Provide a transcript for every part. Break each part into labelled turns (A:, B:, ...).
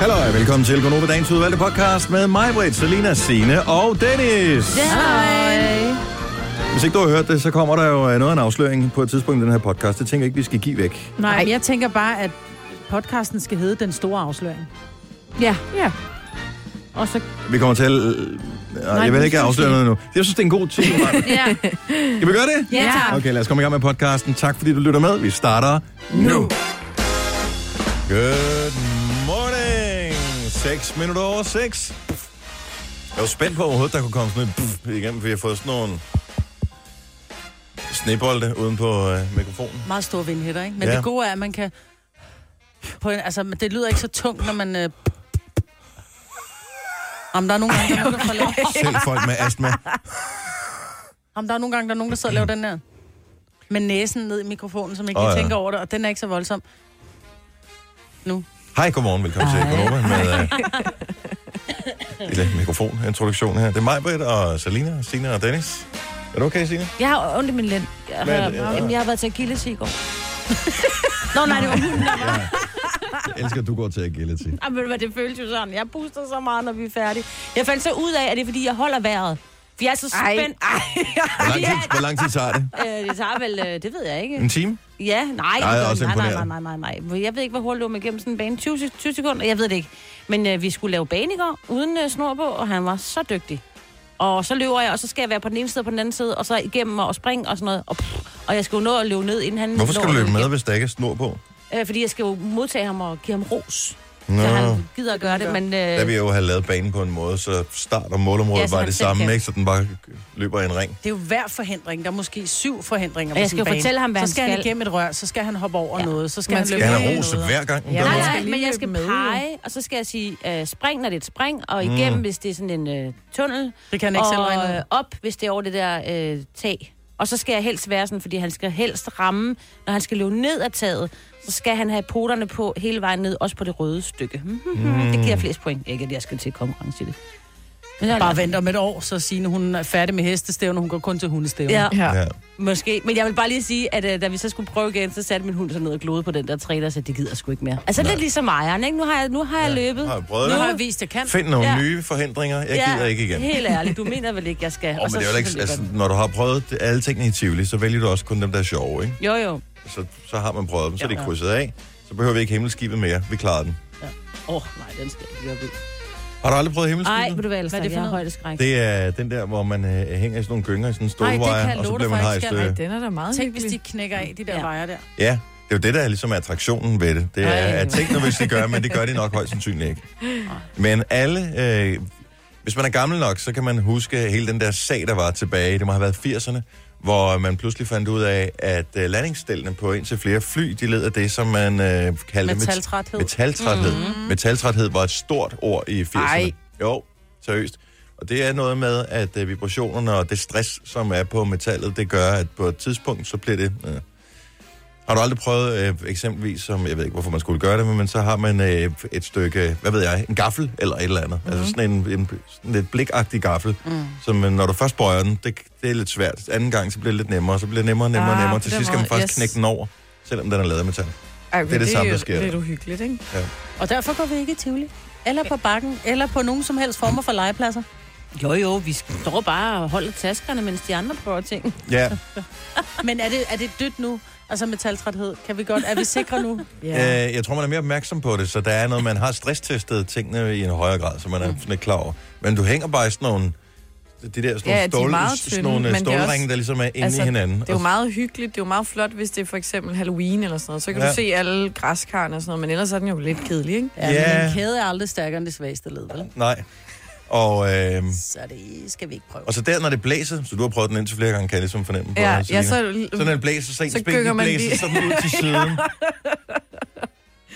A: Hallo og velkommen til Gonova Dagens udvalgte podcast med mig, Britt, Selina, Signe og Dennis.
B: Hej.
A: Hvis ikke du har hørt det, så kommer der jo øh, noget af en afsløring på et tidspunkt i den her podcast. Det tænker jeg ikke, vi skal give væk.
C: Nej, men jeg tænker bare, at podcasten skal hedde Den Store Afsløring.
B: Ja. ja. Og så...
A: Vi kommer til at... Nej, jeg vil ikke afsløre
C: det.
A: noget nu. Jeg synes, det er en god tid.
B: Ja.
A: Skal vi gøre det?
B: Ja, tak.
A: Okay, lad os komme i gang med podcasten. Tak fordi du lytter med. Vi starter nu. Good. 6 minutter over 6. Jeg var spændt på, overhovedet der kunne komme sådan et puff igennem, for jeg har fået sådan nogle snebolde uden på øh, mikrofonen.
C: Meget store vindhætter, ikke? Men
A: Ja.
C: det gode er, at man kan... På en, altså, det lyder ikke så tungt, når man... Øh... Om der er nogle gange, der, er nogen, der, får lavet...
A: Selv folk med astma.
C: Om der er nogle gange, der er nogen, der sidder og laver den der med næsen ned i mikrofonen, som ikke oh,
A: ja.
C: tænker over det, og den er ikke så voldsom. Nu.
A: Hej, godmorgen. Velkommen til Konoma med uh, lille mikrofonintroduktion her. Det er mig, Britt, og Salina, Signe og Dennis. Er du okay, Signe?
B: Jeg har ondt i min lænd. Jeg
A: Hvad er
B: har,
A: det?
B: jamen, jeg har været til Achilles i går. Nå, nej, det var hunden.
A: Ja. Jeg elsker, at du går til agility.
B: Jamen, ved du hvad, det føles jo sådan. Jeg puster så meget, når vi er færdige. Jeg fandt så ud af, at det er, fordi jeg holder vejret. Jeg er så spændt. Ej,
A: Hvor lang tid, hvor lang tid tager det?
B: Øh, det tager vel, øh, det ved jeg ikke.
A: En time?
B: Ja, nej,
A: Nej, jeg er også
B: nej, nej, nej, nej, nej, nej. Jeg ved ikke, hvor hurtigt det var med gennem sådan en bane. 20, sek- 20 sekunder, jeg ved det ikke. Men øh, vi skulle lave bane i går, uden øh, snor på, og han var så dygtig. Og så løber jeg, og så skal jeg være på den ene side og på den anden side, og så igennem og springe og sådan noget. Og, pff, og jeg skal jo nå at løbe ned, inden han
A: Hvorfor skal du løbe med,
B: igennem.
A: hvis der ikke er snor på?
B: Øh, fordi jeg skal jo modtage ham og give ham ros.
A: Nå,
B: Så han gider at gøre det, men...
A: der
B: Øh,
A: vil jeg jo have lavet banen på en måde, så start og målområdet
B: Ja,
A: var
B: han
A: det samme,
B: kan.
A: ikke? Så den bare løber i en ring.
C: Det er jo hver forhindring. Der er måske syv forhindringer
B: Og jeg
C: på
B: skal jo fortælle ham, hvad
C: så
B: han
C: skal. han
B: skal.
C: igennem et rør, så skal han hoppe over
B: Ja.
C: noget, så skal
D: Man
C: han
D: skal
C: løbe
A: Skal han
C: ind
A: have
C: i
A: ros
C: noget.
A: hver gang?
D: Ja,
B: Nej, nej, men jeg skal
D: løbe med,
B: pege, og så skal jeg sige øh, spring, når det er et spring, og igennem,
A: Mm.
B: hvis det er sådan en øh, tunnel,
C: Det kan han ikke selv regne
B: øh, op, hvis det er over det der øh, tag. Og så skal jeg helst være sådan, fordi han skal helst ramme, når han skal løbe ned ad taget, så skal han have poterne på hele vejen ned, også på det røde stykke. Mm. Det giver flest point. Ikke, at jeg skal til konkurrence i det. Men jeg,
C: Bare vent om et år, så Signe, hun er færdig med hestestævne, hun går kun til hundestævne.
B: Ja,
D: Ja.
A: ja.
B: måske. Men jeg vil bare lige sige, at øh, da vi så skulle prøve igen, så satte min hund sig ned og glode på den der træ, og så det gider sgu ikke mere. Altså lidt ligesom ejeren, ikke? Nu har jeg, nu har jeg løbet.
A: Har jeg prøvet
C: Nu
A: det?
C: har jeg vist, at jeg kan.
A: Find nogle
B: Ja.
A: nye forhindringer. Jeg gider ikke igen.
B: Helt ærligt, du mener vel ikke, jeg skal.
A: Oh, men det er jo ikke, altså, når du har prøvet det- alle tingene i Tivoli, så vælger du også kun dem, der er sjove, ikke?
B: Jo, jo.
A: Så, så har man prøvet dem, så er
C: Ja.
A: det krydset af. Så behøver vi ikke himmelskibet mere. Vi klarer den.
B: Åh, oh, nej, den skal jeg ikke.
A: Har du aldrig prøvet himmelskibet?
B: vil du være
C: Hvad er
B: det
C: for noget?
B: højdeskræk.
A: Det er den der, hvor man øh, hænger i sådan nogle gynger i sådan en stålwire,
C: jeg
A: og så bliver man hejst.
C: skal.
A: Øh,
D: den er da meget
C: Tænk, hvis de knækker af, de der
B: Ja.
C: vejer der.
A: ja, det er jo det, der er ligesom attraktionen ved det. Det er,
C: Ej.
A: at tænk nu, hvis de gør, men det gør de nok højst sandsynligt ikke. Men alle, øh, hvis man er gammel nok, så kan man huske hele den der sag, der var tilbage. Det må have været 80'erne, hvor man pludselig fandt ud af, at øh, landingsstellene på indtil flere fly, de led af det, som man øh, kaldte met-
C: Metaltræthed.
A: Metaltræthed. Mm. Metaltræthed var et stort ord i 80'erne.
D: Ej.
A: Jo, seriøst. Og det er noget med, at øh, vibrationerne og det stress, som er på metallet, det gør, at på et tidspunkt, så bliver det... Øh. Har du aldrig prøvet øh, eksempelvis, som jeg ved ikke, hvorfor man skulle gøre det, men så har man øh, et stykke, hvad ved jeg, en gaffel eller et eller andet. Mm. Altså sådan en, en sådan lidt blikagtig gaffel, mm. som øh, når du først bøjer den, det, det er lidt svært. Anden gang, så bliver det lidt nemmere, så bliver det nemmere, nemmere,
D: Ah,
A: nemmere. Til sidst skal man faktisk
D: yes.
A: knække den over, selvom den er lavet af metal.
D: Ej,
A: Det er det samme, der sker.
D: lidt uhyggeligt, ikke?
C: Og derfor går vi ikke i Tivoli. Eller på bakken, eller på nogen som helst former for legepladser.
B: Jo, jo, vi står bare og holder taskerne, mens de andre prøver ting.
A: Ja,
C: Men er det, er det dødt nu? Altså metaltræthed. Kan vi godt, er vi sikre nu?
D: Ja.
A: Øh, jeg tror, man er mere opmærksom på det, så der er noget, man har stresstestet tingene i en højere grad, så man er sådan lidt klar over. Men du hænger bare i sådan nogle, de der sådan
D: Ja,
A: nogle,
D: de er
A: stål,
D: meget
A: sådan
D: tynde,
A: nogle øh,
D: er
A: stålringe,
D: også-
A: der ligesom er inde
D: Altså,
A: i hinanden.
D: Det er jo meget hyggeligt. Det er jo meget flot, hvis det er for eksempel Halloween eller sådan noget. Så kan
A: Ja.
D: du se alle græskarne og sådan noget, men ellers er den jo lidt kedelig, ikke?
C: Ja,
A: Ja.
C: men en kæde er aldrig stærkere end det svageste led, vel?
A: Nej. Og, øh,
C: Så det skal vi ikke prøve.
A: og så der, når det blæser, så du har prøvet den indtil flere gange, kan jeg ligesom fornemme på
D: Ja,
A: dig,
D: ja, så,
A: Så når det blæser, så,
D: så
A: så
D: man
A: blæser
D: lige.
A: sådan ud til siden.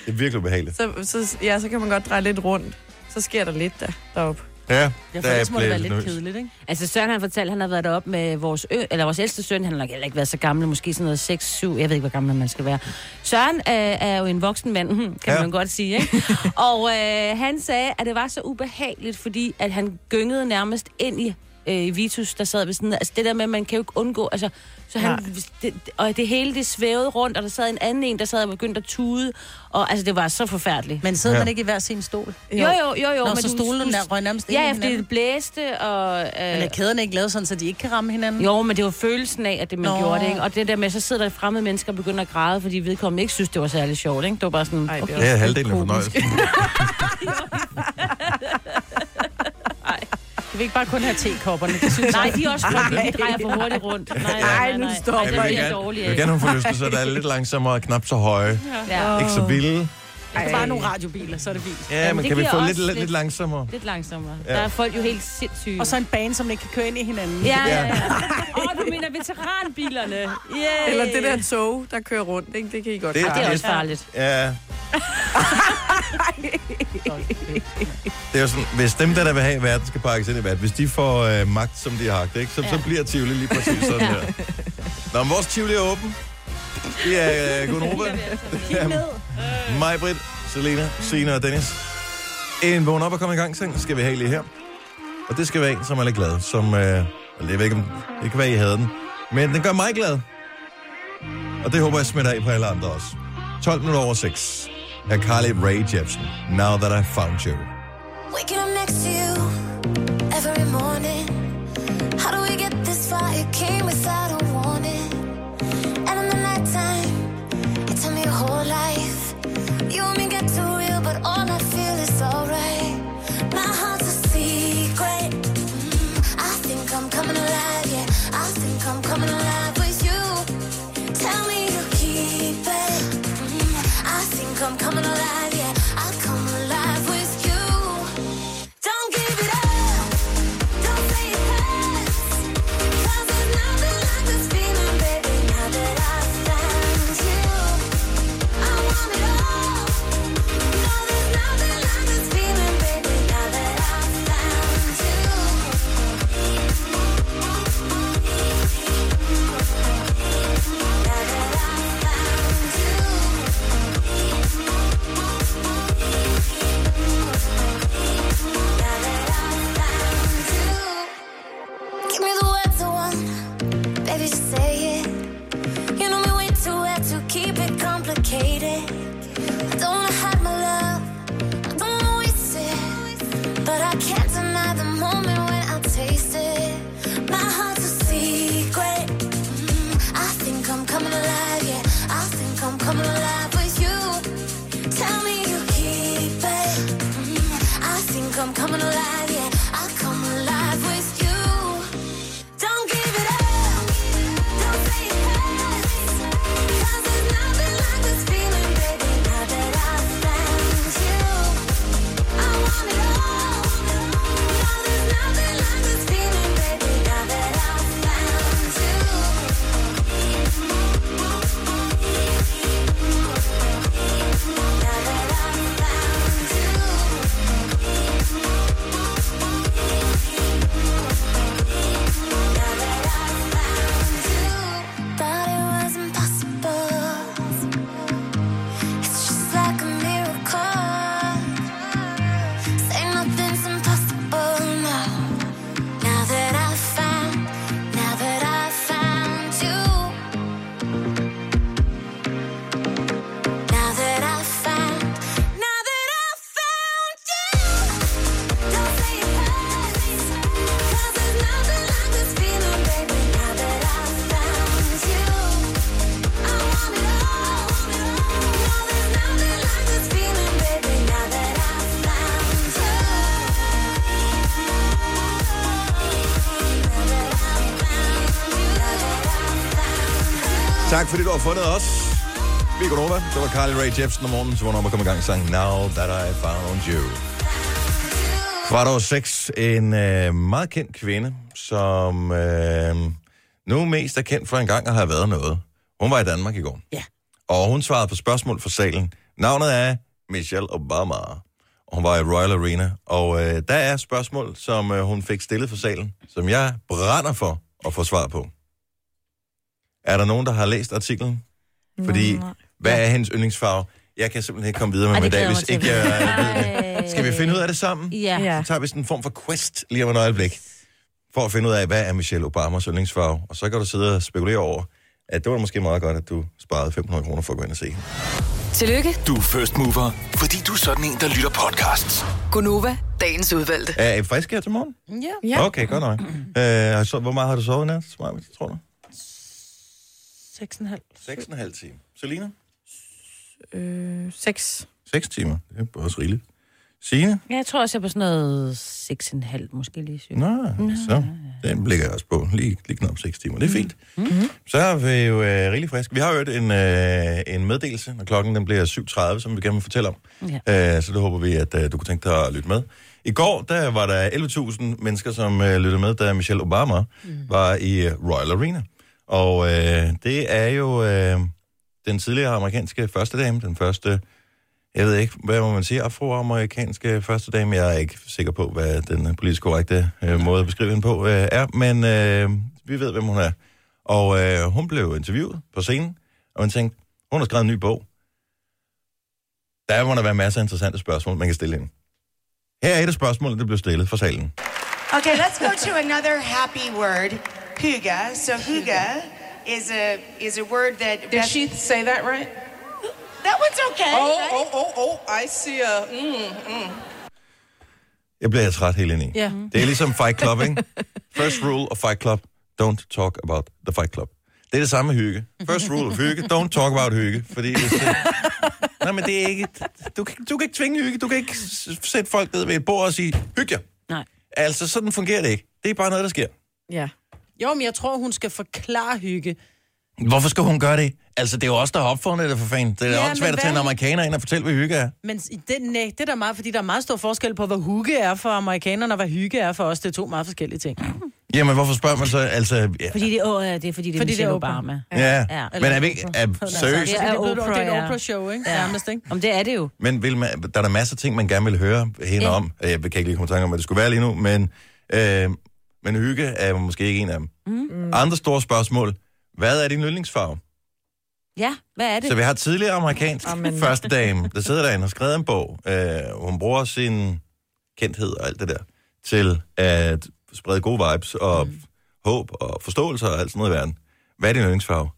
A: Det er virkelig ubehageligt.
D: så, så, ja, så kan man godt dreje lidt rundt. Så sker der lidt der, deroppe.
A: Ja,
C: Ja, for
A: der
C: ellers må det være lidt kedeligt, ikke?
B: Altså Søren han fortalte, at han har været deroppe med vores, ø, eller vores ældste søn. Han har nok heller ikke været så gammel, måske sådan noget 6, 7, jeg ved ikke, hvor gammel man skal være. Søren øh, er jo en voksen mand, kan
A: ja.
B: man godt sige, ikke? Og øh, han sagde, at det var så ubehageligt, fordi at han gyngede nærmest ind i øh, Vitus, der sad ved sådan, altså det der med, at man kan jo ikke undgå, altså, så han,
C: Nej.
B: det, og det hele, det svævede rundt, og der sad en anden en, der sad og begyndte at tude, og altså, det var så forfærdeligt.
C: Men sidder
A: Ja.
C: man ikke i hver sin stol?
B: jo, jo, jo, jo.
C: Nå,
B: men
C: så stolen
B: du-
C: der røg nærmest ind
B: Ja,
C: i
B: ja, fordi det blæste, og... Øh,
C: Men er kæderne ikke lavet sådan, så de ikke kan ramme hinanden?
B: jo, men det var følelsen af, at det man
C: Nå.
B: gjorde det, ikke? Og det der med, så sidder der fremmede mennesker og begynder at græde, fordi vedkommende ikke synes, det var særlig sjovt, ikke? Det var bare sådan,
D: Ej, det
B: okay.
A: Det er halvdelen af fornøjelsen.
C: Vi vil ikke bare kun have tekopperne, det synes
B: Nej,
C: jeg.
B: de er også frygtelige. De drejer for hurtigt rundt. Nej, nej,
D: Ej, nu stopper
A: Jeg jeg vil gerne have forlystelser, der er lidt langsommere og knap så høje.
B: Ja.
A: Ikke så vilde.
C: Det er
D: Ej.
C: bare nogle radiobiler, så er det fint.
A: Ja, men
B: det
A: kan vi få
B: også
A: lidt, lidt,
B: lidt-
A: langsommere?
B: Lidt langsommere.
A: Ja.
B: Der er folk jo helt sindssyge.
C: Og så en bane, som ikke kan køre ind i hinanden.
B: Ja, ja,
A: Ja.
B: ja. Åh, oh, du mener veteranbilerne. Yeah.
D: Eller det der tog, der kører rundt, ikke? Det kan I godt
A: Det-
D: det,
B: Det er
A: Ja.
B: også farligt.
A: Ja. Det er jo sådan, hvis dem, der, der vil have, at verden skal pakkes ind i verden, hvis de får øh, magt, som de har haft, ikke, så, ja. så
B: Ja.
A: bliver Tivoli lige præcis sådan her. Nå, men vores Tivoli er åben. Vi er øh, Gunova. Mig, Britt, Selena, Sina og Dennis. En vågn op og komme i gang sang skal vi have lige her. Og det skal være en, som er lidt glad. Som, øh, jeg ved ikke, om det kan være, I havde den. Men den gør mig glad. Og det håber jeg smitter af på alle andre også. 12 minutter over 6 er Carly Rae Jepsen. Now that I found you.
E: Waking up next to you every morning. How do we get this far? It came without a warning. Coming alive, yeah. I think I'm coming alive
A: Tak fordi du har fundet os. Vi er Gunova. Det var Carly Rae Jepsen om morgenen, så vågner op og kommer i gang sang Now That I Found You. Kvart over seks. En øh, meget kendt kvinde, som øh, nu mest er kendt for en gang at have været noget. Hun var i Danmark i går.
C: Ja.
A: Og hun svarede på spørgsmål fra salen. Navnet er Michelle Obama. Og hun var i Royal Arena. Og øh, der er spørgsmål, som øh, hun fik stillet for salen, som jeg brænder for at få svar på. Er der nogen, der har læst artiklen? Fordi,
D: nej.
A: hvad er hendes yndlingsfarve? Jeg kan simpelthen ikke komme videre med
B: Ej,
A: mig i
B: det
A: dag, hvis ikke jeg ved det. Skal vi finde ud af det sammen?
B: Ja.
D: Ja.
A: Så tager vi sådan en form for quest lige om et øjeblik. for at finde ud af, hvad er Michelle Obamas yndlingsfarve. Og så kan du sidde og spekulere over, at det var måske meget godt, at du sparede 500 kroner for at gå ind og se hende.
F: Tillykke,
G: Du er first mover, fordi du er sådan en, der lytter podcasts.
F: Gunova, dagens udvalgte.
A: Er I frisk her til morgen?
C: Ja.
A: Okay, godt nok. Øh, så, hvor meget har du sovet i nat, Smart, tror du?
C: 6,5.
A: 6,5 timer. Selina?
D: Øh, seks.
A: 6 timer. Det er også rigeligt. Signe?
B: Ja, jeg tror også, jeg er på sådan noget 6,5, måske lige syv.
A: Nå, så den ligger jeg også på. Lige, lige knap 6 timer. Det er fint. Mm-hmm. Så er vi jo øh, rigtig friske. Vi har hørt en, øh, en meddelelse, når klokken den bliver 7.30, som vi gerne vil fortælle om.
B: Ja.
A: Øh, så det håber vi, at øh, du kunne tænke dig at lytte med. I går der var der 11.000 mennesker, som øh, lyttede med, da Michelle Obama mm. var i øh, Royal Arena. Og øh, det er jo øh, den tidligere amerikanske første dame, den første, jeg ved ikke, hvad må man sige, afroamerikanske første dame. Jeg er ikke sikker på, hvad den politisk korrekte øh, måde at beskrive hende på øh, er, men øh, vi ved, hvem hun er. Og øh, hun blev interviewet på scenen, og man tænkte, hun har skrevet en ny bog. Der må der være masser af interessante spørgsmål, man kan stille hende. Her er et af spørgsmålene, der blev stillet fra salen.
H: Okay, let's go to another happy word, huga. So huga is a is a word that
I: Did
H: best-
I: she say that right?
H: that one's okay.
I: Oh,
H: right?
I: oh, oh, oh! I see a. Mm, mm.
A: Jeg bliver træt helt ind i.
C: Ja.
A: Det er ligesom Fight Club, ikke? First rule of Fight Club, don't talk about the Fight Club. Det er det samme med hygge. First rule of hygge, don't talk about hygge. Fordi det, Nej, men det er ikke... Du, kan- du kan ikke tvinge hygge. Du kan ikke sætte folk ned ved et bord og sige, hygge jer.
B: Nej.
A: Altså, sådan fungerer det ikke. Det er bare noget, der sker.
D: Ja.
C: Jo, men jeg tror, hun skal forklare hygge.
A: Hvorfor skal hun gøre det? Altså, det er jo også der har opfundet det for fanden. Det er
C: Ja,
A: ja, også svært at tage en amerikaner ind og fortælle, hvad hygge er.
C: Men i det, nej, det er der meget, fordi der er meget stor forskel på, hvad hygge er for amerikanerne, og hvad hygge er for os. Det er to meget forskellige ting.
A: Jamen, hvorfor spørger man så? Altså, ja,
B: Fordi det, åh, ja, det er fordi, det er
C: Fordi det er
B: Michelle. Obama.
A: ja.
B: Ja.
A: men er vi ikke... Er, seriøst?
C: Det
B: Ja,
C: er,
B: Oprah,
C: det er et
B: ja.
C: Oprah-show, ikke?
B: Ja.
C: Nærmest, ikke?
B: Om det er det jo.
A: Men vil man, der er der masser af ting, man gerne vil høre hende
B: Ja.
A: om. Jeg kan ikke lige komme tanke om, hvad det skulle være lige nu, men, øh, men hygge er måske ikke en af dem. Mm. Andre store spørgsmål. Hvad er din yndlingsfarve?
B: Ja, hvad er det?
A: Så vi har tidligere amerikansk
D: Amen.
A: første dame, der sidder derinde og har skrevet en bog. Øh, hun bruger sin kendthed og alt det der til at sprede gode vibes og mm. håb og forståelse og alt sådan noget i verden. Hvad er din yndlingsfarve?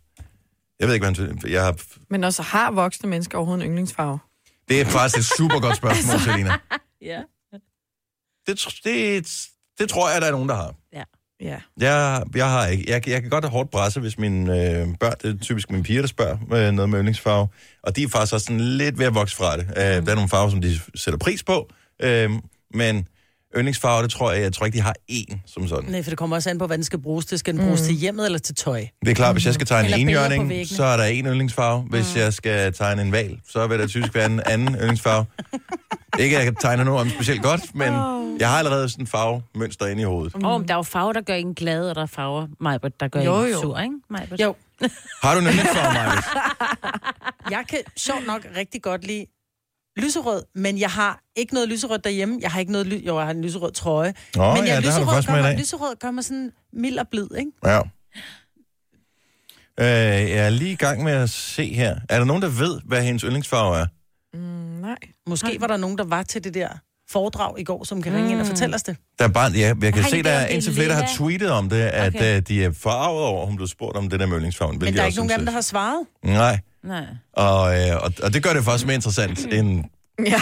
A: Jeg ved ikke, hvad han- jeg har...
D: Men også har voksne mennesker overhovedet en yndlingsfarve?
A: Det er faktisk et super godt spørgsmål, Selina.
B: Ja.
A: Det, det, det tror jeg, der er nogen, der har.
D: Ja.
A: Jeg, jeg har ikke. Jeg, jeg kan godt have hårdt presse, hvis mine øh, børn, det er typisk mine piger, der spørger øh, noget med yndlingsfarve, og de er faktisk også sådan lidt ved at vokse fra det. Øh, der er nogle farver, som de sætter pris på, øh, men yndlingsfarve, det tror jeg, jeg tror ikke, de har én som sådan.
C: Nej, for det kommer også an på, hvad den skal bruges til. Skal den bruges til hjemmet eller til tøj?
A: Det er klart, hvis jeg skal tegne en enhjørning, så er der en yndlingsfarve. Hvis jeg skal tegne en val, så vil der typisk være en anden yndlingsfarve. Ikke, at jeg kan tegne noget om specielt godt, men jeg har allerede sådan en farvemønster inde i hovedet.
B: Åh, oh, der er jo farver, der gør en glad, og der er farver, Majbert, der gør
D: Jo,
B: en
D: jo.
B: sur, ikke? Majbert?
C: Jo,
A: Har du en yndlingsfarve, Marcus?
C: jeg kan sjovt nok rigtig godt lide lyserød, men jeg har ikke noget lyserød derhjemme. Jeg har ikke noget ly- jo, jeg har en lyserød trøje.
A: Nå,
C: men
A: ja,
C: jeg,
A: du
C: lyserød gør mig, lyserød gør mig sådan mild og blid, ikke?
A: Ja. Øh, jeg er lige i gang med at se her. Er der nogen, der ved, hvad hendes yndlingsfarve er?
D: Mm, nej.
C: Måske var der nogen, der var til det der foredrag i går, som kan ringe ind og fortælle os det.
A: Der er bare, ja, jeg kan
B: Ej,
A: se, der
B: er
A: indtil flere, der har tweetet om det, at
B: Okay.
A: okay. de er forarvet over, at hun blev spurgt om det der med yndlingsfarven.
C: Men der er ikke nogen af dem, der har svaret.
A: Nej,
B: Nej.
A: og, øh, og, og det gør det faktisk mere interessant end...
D: Ja.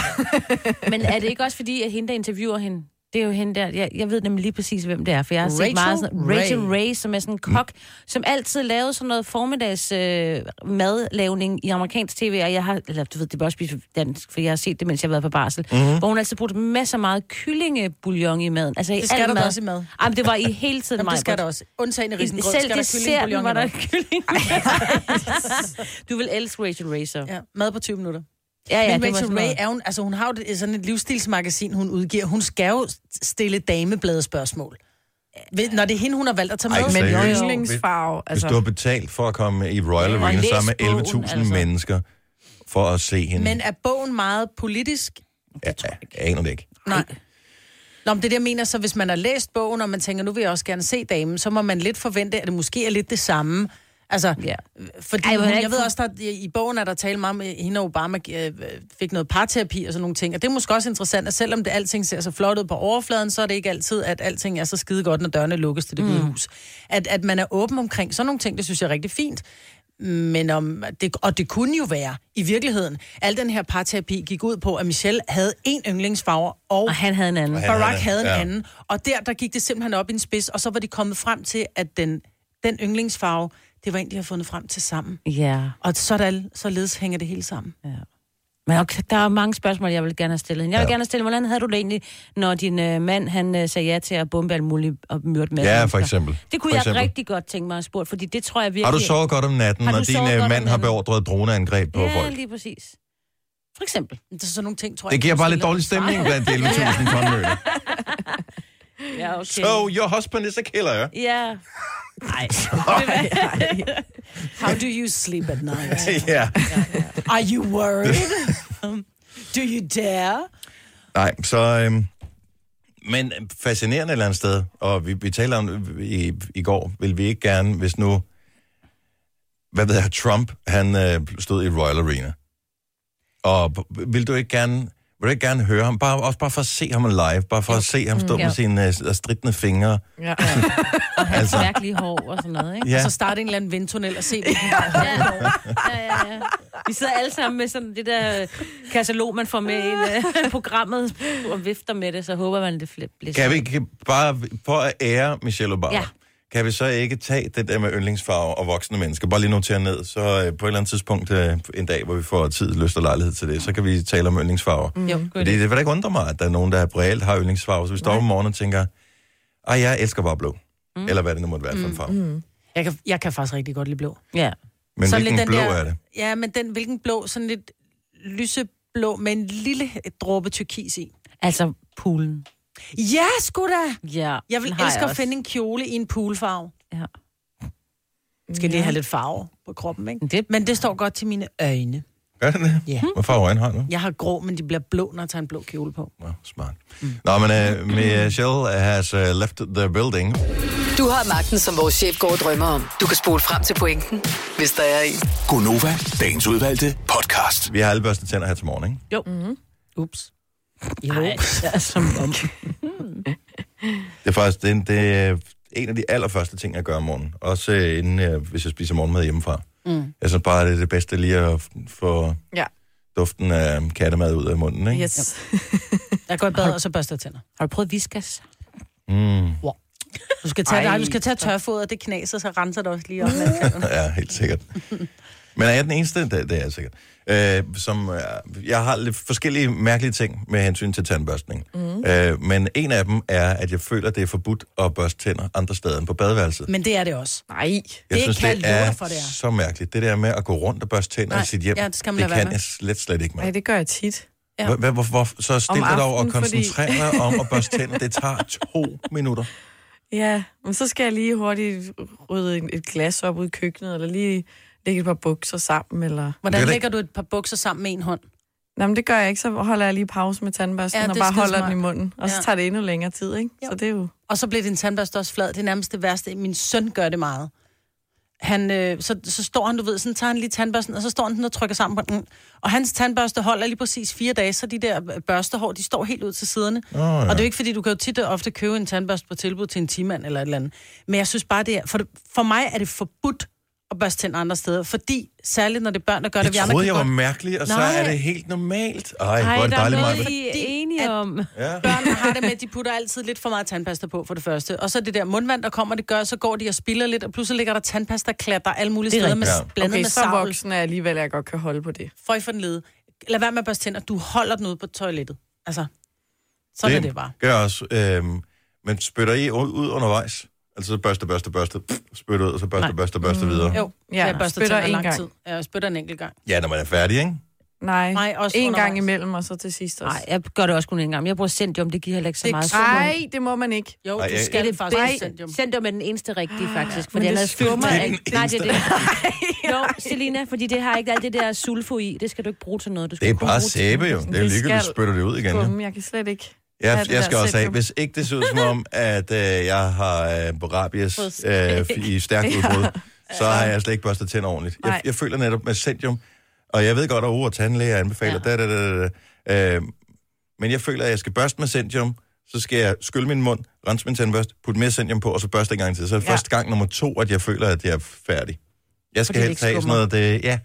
B: Men er det ikke også fordi, at hende, der interviewer hende, det er jo hende der, jeg, jeg ved nemlig lige præcis, hvem det er, for jeg har set
C: Rachel
B: meget sådan. Rachel Ray, som er sådan en kok, som altid lavede sådan noget formiddags øh, madlavning i amerikansk tv, og jeg har, eller du ved, det bliver også spise dansk, for jeg har set det, mens jeg har været på barsel, mm-hmm. hvor hun altid brugte masser meget kyllingebouillon i maden. Altså i
C: Det skal
B: al
C: der
B: mad.
C: også i mad.
B: Jamen, det var i hele tiden
C: Jamen, det skal der også. Undtagen i risengrød,
B: Selv
C: skal
B: desserten var der kylling. du vil elske Rachel Ray så.
C: Ja, mad på 20 minutter.
B: Ja, ja,
C: Men
B: det var
C: Rachel Ray er hun, altså hun har jo det- sådan et livsstilsmagasin, hun udgiver. Hun skal jo stille damebladespørgsmål. Ved- Når det er hende, hun har valgt at tage med.
A: Ej,
D: Men
A: Seriøst?
D: yndlingsfarve,
A: Hvis
D: altså...
A: du har betalt for at komme i Royal
B: Ja,
A: Arena sammen med
B: bogen,
A: 11.000
B: altså.
A: mennesker for at se hende.
C: Men er bogen meget politisk?
A: ja, jeg aner det ikke.
C: Nej. Nå, men det er jeg mener, så hvis man har læst bogen, og man tænker, nu vil jeg også gerne se damen, så må man lidt forvente, at det måske er lidt det samme. Altså,
B: Ja.
C: fordi
B: Ej,
C: hun, jeg ved også, der i bogen er der tale meget om, at hende og Obama øh, fik noget parterapi og sådan nogle ting. Og det er måske også interessant, at selvom det alting ser så flot ud på overfladen, så er det ikke altid, at alting er så skide godt, når dørene lukkes til det hvide hus. At, at man er åben omkring sådan nogle ting, det synes jeg er rigtig fint. Men om det, og det kunne jo være, i virkeligheden, al den her parterapi gik ud på, at Michelle havde en yndlingsfarve, og
B: Og han havde en anden.
C: Barack
A: havde-
C: havde en
A: ja.
C: anden. Og der, der gik det simpelthen op i en spids, og så var de kommet frem til, at den, den yndlingsfarve, det var en, de har fundet frem til sammen.
B: Ja.
C: Og sådan, således hænger det hele sammen.
B: Men okay, der er mange spørgsmål, jeg vil gerne have stillet hende. Jeg vil
A: Ja.
B: gerne have stillet, hvordan havde du det egentlig, når din øh, mand han øh, sagde ja til at bombe alt muligt og myrde med
A: Ja, for eksempel.
B: Det kunne
A: For
B: jeg
A: eksempel.
B: rigtig godt tænke mig at spørge, fordi det tror jeg virkelig...
A: Har du sovet godt om natten, når din øh, mand har beordret droneangreb på
B: Ja,
A: folk?
B: lige præcis. For eksempel.
C: Det er sådan nogle ting, tror jeg.
A: Det giver bare lidt dårlig stemning blandt de 11.000 tonnøle.
B: Ja, okay.
A: So, your husband is a killer.
B: Ja. Nej.
C: How do you sleep at night?
A: ja.
C: Are you worried? do you dare?
A: Nej, så... Øhm, men fascinerende et eller andet sted, og vi, vi taler om i, i går, vil vi ikke gerne, hvis nu, hvad ved jeg, Trump, han øh, stod i Royal Arena. Og vil du ikke gerne, vil ikke gerne høre ham, bare, også bare for at se ham live, bare for at se ham stå
B: Jo.
A: med sine øh, stridende fingre.
D: Ja.
B: Og hans
A: Altså.
B: mærkelige hår og sådan noget, ikke?
A: Ja,
C: Så starte en eller anden vindtunnel og se, hvilken vej
B: Ja, ja, ja, ja. Vi sidder alle sammen med sådan det der øh, katalog, man får med i uh, programmet, og vifter med det, så håber man, det bliver
A: kan vi ikke bare, for at ære Michelle Obama,
B: Ja.
A: Kan vi så ikke tage det der med yndlingsfarve og voksne mennesker, bare lige notere ned, så øh, på et eller andet tidspunkt øh, en dag, hvor vi får tid, lyst og lejlighed til det, så kan vi tale om yndlingsfarver. Mm.
C: Jo,
A: Fordi det vil da ikke undre mig, at der er nogen, der reelt har yndlingsfarver. Så vi står om morgenen og tænker, ej, jeg elsker bare blå. Mm. Eller hvad det nu måtte være for en farve. Mm.
C: Jeg kan, jeg kan faktisk rigtig godt lide blå.
B: Ja.
A: Men
C: Sådan
A: hvilken
C: lidt
A: blå
C: den der-
A: er det?
C: Ja, men den, hvilken blå? Sådan lidt lyseblå med en lille dråbe turkis i.
B: Altså poolen.
C: Ja, sgu da!
B: Ja,
C: Jeg vil
B: den
C: elske at
B: også.
C: finde en kjole i en poolfarve.
B: Ja.
C: Skal lige have lidt farve på kroppen, ikke?
B: Det-
C: Men det står godt til mine øjne.
A: Gør det det?
C: Ja.
A: Hvad farve øjne har du?
C: Jeg har grå, men de bliver blå, når jeg tager en blå kjole på.
A: Nå, smart. Nå, men uh, Michelle has uh, left the building.
F: Du har magten, som vores chef går og drømmer om. Du kan spole frem til pointen, hvis der er en.
G: Gonova, dagens udvalgte podcast.
A: Vi har alle børstet tænder her til morgen, ikke?
B: Jo.
C: Ups. Jo.
B: Ej, det er som om.
A: Det er faktisk det, er- det er en af de allerførste ting, jeg gør om morgenen. Også øh, inden, jeg, hvis jeg spiser morgenmad hjemmefra. Mm. Jeg synes bare, det er det bedste lige at få
D: Ja.
A: duften af kattemad ud af munden, ikke?
D: Yes.
C: Jeg går i bad, og så børster jeg tænder.
B: Har du prøvet viskas?
A: Mm.
C: Du skal tage,
D: Ej.
C: du skal tage tørfoder, det knaser, så renser det også lige op.
A: Ja, helt sikkert. Men er jeg den eneste? Det, det er jeg sikkert. Øh, som, øh, jeg har lidt forskellige mærkelige ting med hensyn til tandbørstning. Mm. Øh, men en af dem er, at jeg føler, det er forbudt at børste tænder andre steder end på badeværelset.
C: Men det er det også.
D: Nej.
A: Jeg
C: Det
A: synes,
C: kan
A: det er,
C: for, det er.
A: så mærkeligt. Det der med at gå rundt og børste tænder
C: Nej,
A: i sit hjem,
C: ja, det skal man
A: det kan
C: med.
A: jeg slet, slet ikke med.
D: Nej, det gør jeg tit.
C: Ja.
A: Hvor, hvor, hvor, så stil dig dog og
D: aftenen, fordi-
A: koncentrer dig om at børste tænder. Det tager to minutter.
D: Ja, men så skal jeg lige hurtigt rydde et glas op ud i køkkenet, eller lige lægge et par bukser sammen, eller...
C: Hvordan
A: Det er
C: lægger du et par bukser sammen med en hånd?
D: Nå, men det gør jeg ikke, så holder jeg lige pause med tandbørsten,
C: Ja,
D: og bare holder
C: skidesmart.
D: den i munden. Og så
C: Ja.
D: tager det endnu længere tid, ikke?
C: Jo.
D: Så det er jo...
C: Og så bliver din tandbørste også flad. Det er nærmest det værste. Min søn gør det meget. Han, øh, så, så står han, du ved, sådan tager han lige tandbørsten, og så står han sådan og trykker sammen på den. Og hans tandbørste holder lige præcis fire dage, så de der børstehår, de står helt ud til siderne.
A: Oh, ja.
C: Og det er jo ikke, fordi du kan jo tit og ofte købe en tandbørste på tilbud til en timand eller et eller andet. Men jeg synes bare, det er... For, for mig er det forbudt at børste tænder andre steder, fordi særligt når det er børn, der gør det, vi
A: Jeg
C: andre
A: troede, jeg var
C: godt...
A: mærkelig, og så
C: Nej.
A: er det helt normalt. Ej, hvor
B: Ej,
A: er det
B: er
A: dejligt, Maja.
B: Er
C: Fordi
B: enige om.
A: Ja.
C: Børnene har det med, at de putter altid lidt for meget tandpasta på, for det første. Og så det der mundvand, der kommer, det gør, så går de og spiller lidt, og pludselig ligger der tandpasta klatter alle mulige
B: er
C: steder med,
A: rigtigt.
C: blandet
D: Okay,
C: med
D: så
C: savl.
D: voksen er jeg alligevel, at jeg godt kan holde på det.
C: Føj for den lede. Lad være med at børste tænder. Du holder den ude på toilettet. Altså, sådan det. er det bare.
A: gør jeg også. Øhm, men spytter I ud undervejs? Altså så børste, børste, børste, pff, spyt ud, og så børste,
C: Nej.
A: børste, børste videre.
C: Jo,
D: Ja,
C: ja, jeg børster
D: spytter en
C: lang
D: gang.
C: tid. Ja, Jeg spytter en enkelt gang.
A: Ja, når man er færdig, ikke?
D: Nej,
C: Nej, også
D: en
C: undervejs.
D: gang imellem, og så til sidst også.
B: Nej, jeg gør det også kun en gang. Jeg bruger Centium, det giver heller ikke så
C: Det
B: meget.
D: Nej, det må man ikke.
C: Jo,
A: Ej,
C: du skal
B: det
C: faktisk
B: Nej,
C: have Centium.
B: Centium er den eneste rigtige, faktisk. For den
D: det
B: er
D: skummer
A: ikke.
B: Nej, det er det. Jo, Selina, fordi det har ikke alt det der sulfo i. Det skal du ikke bruge til noget. Du skal
A: Det er bare sæbe jo. Det er
D: Det
A: ligegyldigt,
D: skal
A: du spytter det ud igen.
D: Bum, jeg kan slet ikke.
A: Jeg,
D: Ja,
A: jeg skal også
D: Centium.
A: hvis ikke det ser ud som om, at øh, jeg har øh, rabies øh, i stærkt udbrud, så har jeg slet ikke børstet tænder ordentligt. Jeg, jeg føler netop med Centium, og jeg ved godt, at ord tandlæger anbefaler, ja. da, da, da, da. Øh, men jeg føler, at jeg skal børste med Centium, så skal jeg skylle min mund, rense min tandbørste, putte mere Centium på, og så børste en gang til. Så er det
D: Ja.
A: første gang nummer to, at jeg føler, at jeg er færdig. Jeg skal helst have sådan noget, det, ja.